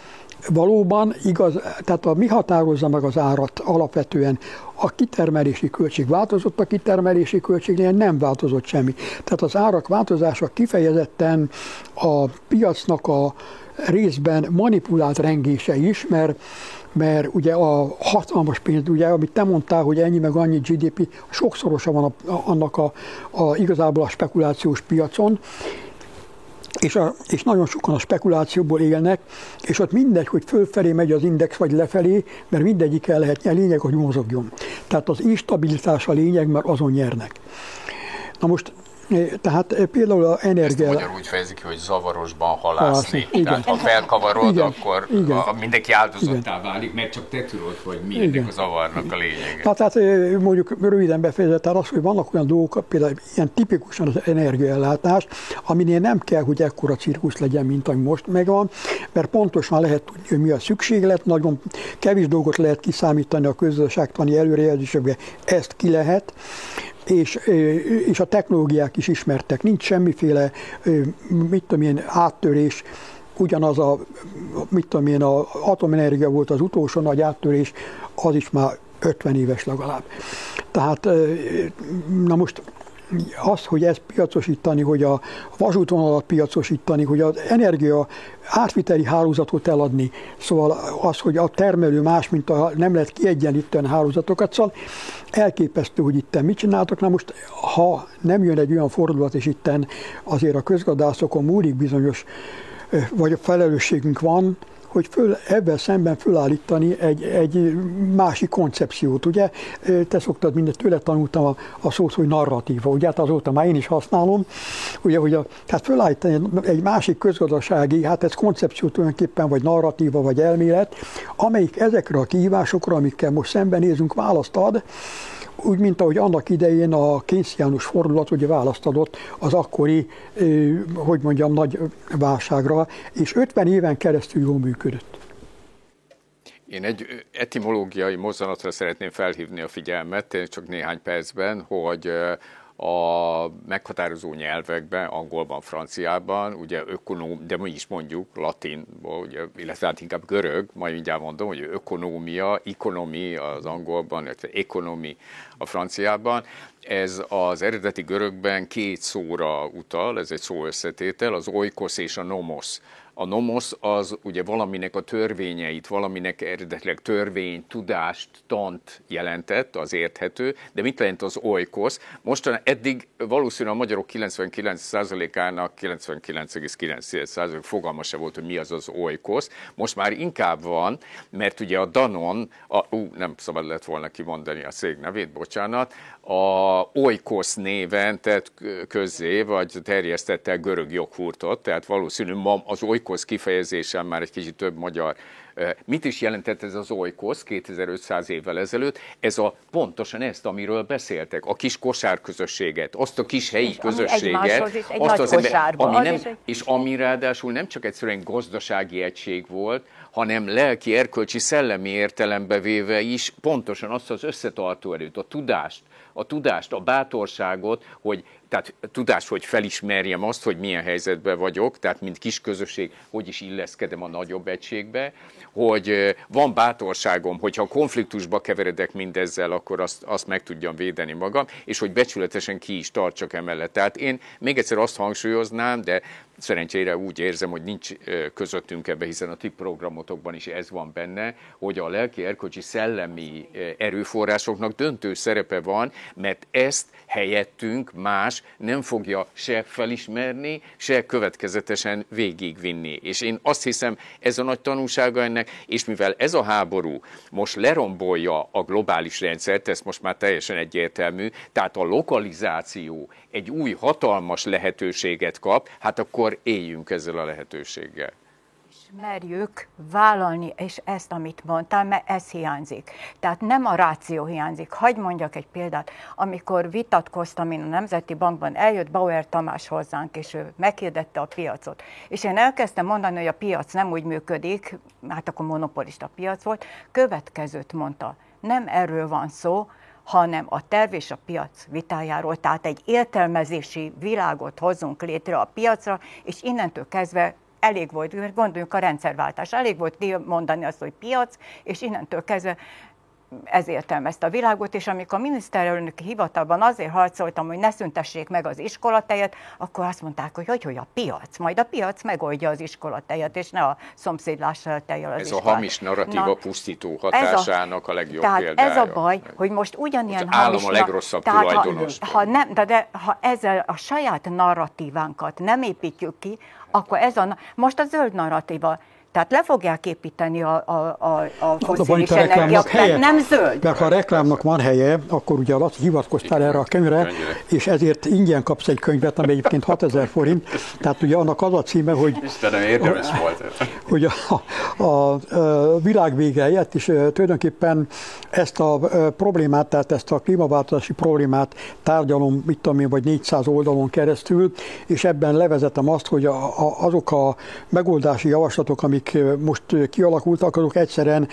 valóban igaz, tehát a mi határozza meg az árat alapvetően a kitermelési költség. Változott a kitermelési költségnél, nem változott semmi. Tehát az árak változása kifejezetten a piacnak a részben manipulált rengése is, mert mert ugye a hatalmas pénz, ugye, amit te mondtál, hogy ennyi meg annyi GDP, sokszorosa van a, a, annak a, a, igazából a spekulációs piacon, és, a, és nagyon sokan a spekulációból élnek, és ott mindegy, hogy fölfelé megy az index, vagy lefelé, mert mindegyik el lehet nyerni, lényeg, hogy mozogjon. Tehát az instabilitás a lényeg, mert azon nyernek. Na most tehát eh, például a energia... Ezt úgy fejezik ki, hogy zavarosban halászni. halászni. Tehát ha felkavarod, igen. akkor igen. A, mindenki áldozattá válik, mert csak te tudod, hogy mi ennek a zavarnak a lényege. Tehát eh, mondjuk röviden befejezett az, hogy vannak olyan dolgok, például ilyen tipikusan az energiaellátás, aminél nem kell, hogy ekkora cirkusz legyen, mint ami most megvan, mert pontosan lehet tudni, hogy mi a szükséglet, nagyon kevés dolgot lehet kiszámítani a közösségtani előrejelzésekbe, ezt ki lehet, és, és a technológiák is ismertek. Nincs semmiféle, mit tudom én, áttörés, ugyanaz a, mit tudom én, a atomenergia volt az utolsó nagy áttörés, az is már 50 éves legalább. Tehát, na most az, hogy ezt piacosítani, hogy a vasútvonalat piacosítani, hogy az energia átviteli hálózatot eladni, szóval az, hogy a termelő más, mint a nem lehet kiegyenlíteni hálózatokat, szóval elképesztő, hogy itt mit csináltak. Na most, ha nem jön egy olyan fordulat, és itten azért a közgadászokon múlik bizonyos, vagy a felelősségünk van, hogy föl, ebben szemben fölállítani egy, egy másik koncepciót. Ugye te szoktad mindent, tőle tanultam a, a szót, hogy narratíva, ugye hát azóta már én is használom, ugye, hogy a, tehát fölállítani egy másik közgazdasági, hát ez koncepció tulajdonképpen, vagy narratíva, vagy elmélet, amelyik ezekre a kihívásokra, amikkel most szembenézünk, választ ad, úgy, mint ahogy annak idején a Kénz János fordulat ugye választ adott az akkori, hogy mondjam, nagy válságra, és 50 éven keresztül jól működött. Én egy etimológiai mozzanatra szeretném felhívni a figyelmet, csak néhány percben, hogy a meghatározó nyelvekben, angolban, franciában, ugye ökonóm, de mi is mondjuk latinból, ugye, illetve hát inkább görög, majd mindjárt mondom, hogy ökonómia, ekonomi az angolban, illetve ekonomi a franciában. Ez az eredeti görögben két szóra utal, ez egy szó összetétel, az oikos és a nomos a nomos az ugye valaminek a törvényeit, valaminek eredetileg törvény, tudást, tant jelentett, az érthető, de mit jelent az oikos? Mostan eddig valószínűleg a magyarok 99%-ának 99,9% fogalma se volt, hogy mi az az oikos. Most már inkább van, mert ugye a Danon, a, ú, nem szabad lett volna kimondani a cég nevét, bocsánat, a Oikos néven tett közzé, vagy terjesztette el görög joghurtot, tehát valószínű ma az Oikos kifejezésen már egy kicsit több magyar Mit is jelentett ez az Oikos 2500 évvel ezelőtt? Ez a pontosan ezt, amiről beszéltek, a kis kosárközösséget, azt a kis helyi és közösséget, egy azt az ember, ami nem, és ami ráadásul nem csak egyszerűen gazdasági egység volt, hanem lelki, erkölcsi, szellemi értelembe véve is pontosan azt az összetartó erőt, a tudást, a tudást, a bátorságot, hogy tehát tudás, hogy felismerjem azt, hogy milyen helyzetben vagyok, tehát mint kis közösség, hogy is illeszkedem a nagyobb egységbe, hogy van bátorságom, hogyha konfliktusba keveredek mindezzel, akkor azt, azt meg tudjam védeni magam, és hogy becsületesen ki is tartsak emellett. Tehát én még egyszer azt hangsúlyoznám, de szerencsére úgy érzem, hogy nincs közöttünk ebbe, hiszen a ti programotokban is ez van benne, hogy a lelki erkölcsi szellemi erőforrásoknak döntő szerepe van, mert ezt helyettünk más nem fogja se felismerni, se következetesen végigvinni. És én azt hiszem, ez a nagy tanulsága ennek, és mivel ez a háború most lerombolja a globális rendszert, ez most már teljesen egyértelmű, tehát a lokalizáció egy új hatalmas lehetőséget kap, hát akkor éljünk ezzel a lehetőséggel merjük vállalni, és ezt, amit mondtál, mert ez hiányzik. Tehát nem a ráció hiányzik. Hagy mondjak egy példát. Amikor vitatkoztam én a Nemzeti Bankban, eljött Bauer Tamás hozzánk, és ő meghirdette a piacot. És én elkezdtem mondani, hogy a piac nem úgy működik, hát akkor monopolista piac volt. Következőt mondta, nem erről van szó, hanem a terv és a piac vitájáról, tehát egy értelmezési világot hozunk létre a piacra, és innentől kezdve elég volt, gondoljunk a rendszerváltás, elég volt mondani azt, hogy piac, és innentől kezdve ez értelmezte a világot, és amikor a miniszterelnöki hivatalban azért harcoltam, hogy ne szüntessék meg az iskolatejet, akkor azt mondták, hogy hogy, hogy a piac, majd a piac megoldja az iskolatejet, és ne a szomszédlással tejjel az Ez iskolát. a hamis narratíva Na, pusztító hatásának a, a legjobb tehát példája. ez a baj, hogy most ugyanilyen az állam a legrosszabb tehát tulajdonos. Ha, ha, nem, de, de ha ezzel a saját narratívánkat nem építjük ki, akkor ez a, most a zöld narratíva, tehát le fogják építeni a, a, a, a foszilis energiát, helye, nem zöld. Mert ha a reklámnak van helye, akkor ugye alatt hivatkoztál erre a könyvre, és ezért ingyen kapsz egy könyvet, ami egyébként 6000 forint, tehát ugye annak az a címe, hogy... Istenem, érdemes a, volt. Hogy a, a, a világ vége helyett, és tulajdonképpen ezt a problémát, tehát ezt a klímaváltozási problémát tárgyalom, mit tudom én, vagy 400 oldalon keresztül, és ebben levezetem azt, hogy a, a, azok a megoldási javaslatok, amik amik most kialakultak, azok egyszerűen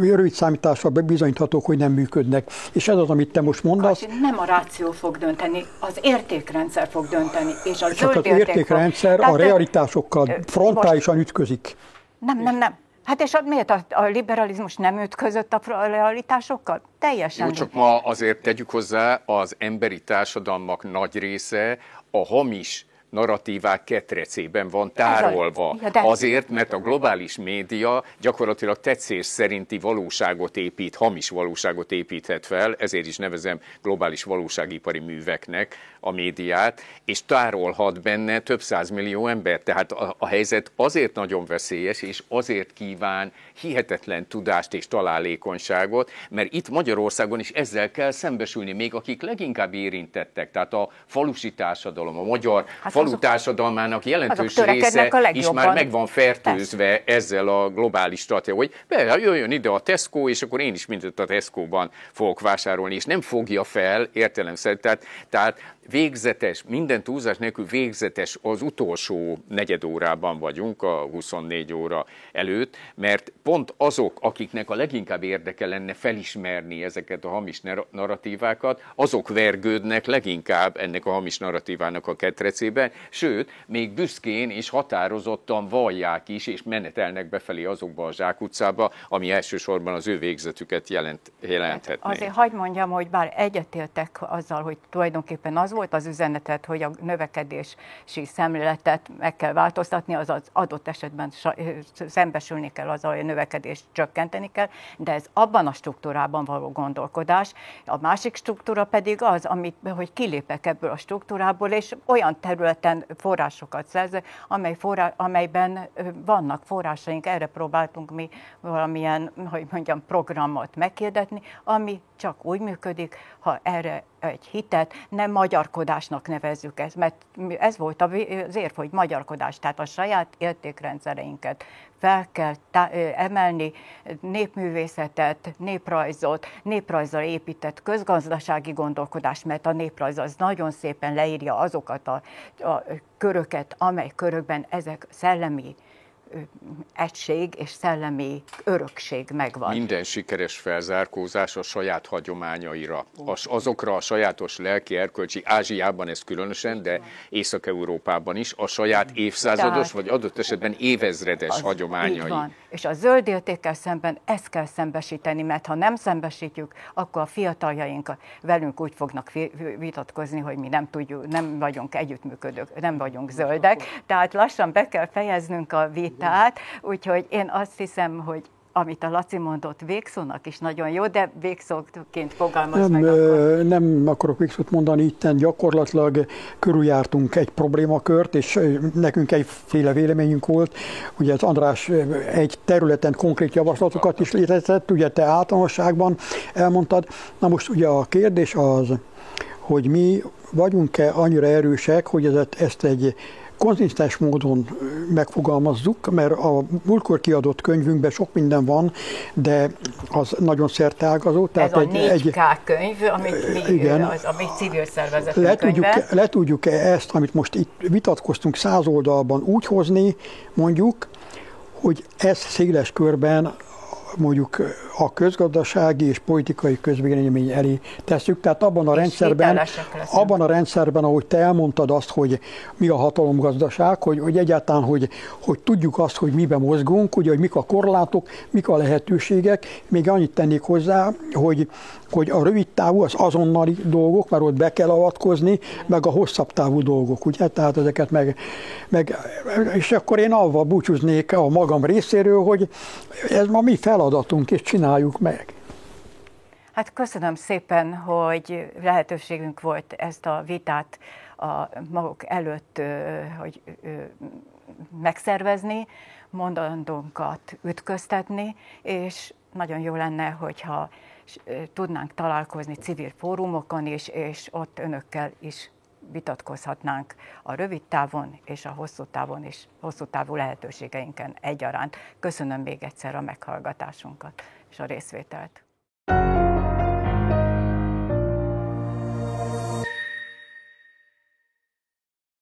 rövid számítással bebizonyíthatók, hogy nem működnek. És ez az, amit te most mondasz. Nem a ráció fog dönteni, az értékrendszer fog dönteni. És a Csak az értékrendszer fog... a realitásokkal frontálisan most... ütközik. Nem, nem, nem. Hát és miért a, a liberalizmus nem ütközött a realitásokkal? Teljesen. Jó, csak ma azért tegyük hozzá, az emberi társadalmak nagy része a hamis narratívák ketrecében van tárolva. Azért, mert a globális média gyakorlatilag tetszés szerinti valóságot épít, hamis valóságot építhet fel, ezért is nevezem globális valóságipari műveknek a médiát, és tárolhat benne több millió ember. Tehát a, a helyzet azért nagyon veszélyes, és azért kíván hihetetlen tudást és találékonyságot, mert itt Magyarországon is ezzel kell szembesülni, még akik leginkább érintettek, tehát a falusi társadalom, a magyar hát falu társadalmának jelentős része is már meg van fertőzve Persze. ezzel a globális stratégia, hogy be, jöjjön ide a Tesco, és akkor én is mindent a Tesco-ban fogok vásárolni, és nem fogja fel értelemszerűen. Tehát, tehát végzetes, minden túlzás nélkül végzetes az utolsó negyed órában vagyunk a 24 óra előtt, mert pont azok, akiknek a leginkább érdeke lenne felismerni ezeket a hamis narratívákat, azok vergődnek leginkább ennek a hamis narratívának a ketrecében, sőt, még büszkén és határozottan vallják is, és menetelnek befelé azokba a zsákutcába, ami elsősorban az ő végzetüket jelent, jelenthetné. Azért hagyd mondjam, hogy bár egyetértek azzal, hogy tulajdonképpen az volt az üzenetet, hogy a növekedési szemléletet meg kell változtatni, azaz adott esetben szembesülni kell hogy a növekedést csökkenteni kell, de ez abban a struktúrában való gondolkodás. A másik struktúra pedig az, amit, hogy kilépek ebből a struktúrából, és olyan területen forrásokat szerzek, amely forrá, amelyben vannak forrásaink, erre próbáltunk mi valamilyen, hogy mondjam, programot meghirdetni, ami csak úgy működik, ha erre egy hitet nem magyarkodásnak nevezzük ezt, mert ez volt az érv, hogy magyarkodás, tehát a saját értékrendszereinket fel kell tá- emelni, népművészetet, néprajzot, néprajzra épített közgazdasági gondolkodást, mert a néprajz az nagyon szépen leírja azokat a, a köröket, amely körökben ezek szellemi egység és szellemi örökség megvan. Minden sikeres felzárkózás a saját hagyományaira, az, azokra a sajátos lelki erkölcsi, Ázsiában ez különösen, de Észak-Európában is, a saját évszázados, Tehát, vagy adott esetben évezredes az, hagyományai. Van. És a zöld értékkel szemben ezt kell szembesíteni, mert ha nem szembesítjük, akkor a fiataljaink velünk úgy fognak vitatkozni, hogy mi nem tudjuk, nem vagyunk együttműködők, nem vagyunk zöldek. Tehát lassan be kell fejeznünk a vitát, úgyhogy én azt hiszem, hogy amit a Laci mondott, végszónak is nagyon jó, de végszóként fogalmaz nem, meg akkor. Nem akarok végszót mondani, itt gyakorlatilag körüljártunk egy problémakört, és nekünk egyféle véleményünk volt. Ugye az András egy területen konkrét javaslatokat is létezett, ugye te általánosságban elmondtad. Na most ugye a kérdés az, hogy mi vagyunk-e annyira erősek, hogy ezt egy konzisztens módon megfogalmazzuk, mert a múltkor kiadott könyvünkben sok minden van, de az nagyon szerteágazó. Tehát Ez a 4K egy, könyv, amit mi, igen, az, ami civil szervezetünk le tudjuk, le tudjuk -e ezt, amit most itt vitatkoztunk száz oldalban úgy hozni, mondjuk, hogy ez széles körben mondjuk a közgazdasági és politikai közvélemény elé tesszük. Tehát abban a rendszerben, abban a rendszerben, ahogy te elmondtad azt, hogy mi a hatalomgazdaság, hogy, hogy egyáltalán, hogy, hogy tudjuk azt, hogy miben mozgunk, ugye, hogy mik a korlátok, mik a lehetőségek. Még annyit tennék hozzá, hogy, hogy a rövid távú az azonnali dolgok, mert ott be kell avatkozni, meg a hosszabb távú dolgok, ugye? Tehát ezeket meg, meg és akkor én avval búcsúznék a magam részéről, hogy ez ma mi feladatunk, és csináljuk meg. Hát köszönöm szépen, hogy lehetőségünk volt ezt a vitát a maguk előtt, hogy megszervezni, mondandónkat ütköztetni, és nagyon jó lenne, hogyha tudnánk találkozni civil fórumokon is, és ott önökkel is vitatkozhatnánk a rövid távon és a hosszú távon is, hosszú távú lehetőségeinken egyaránt. Köszönöm még egyszer a meghallgatásunkat és a részvételt.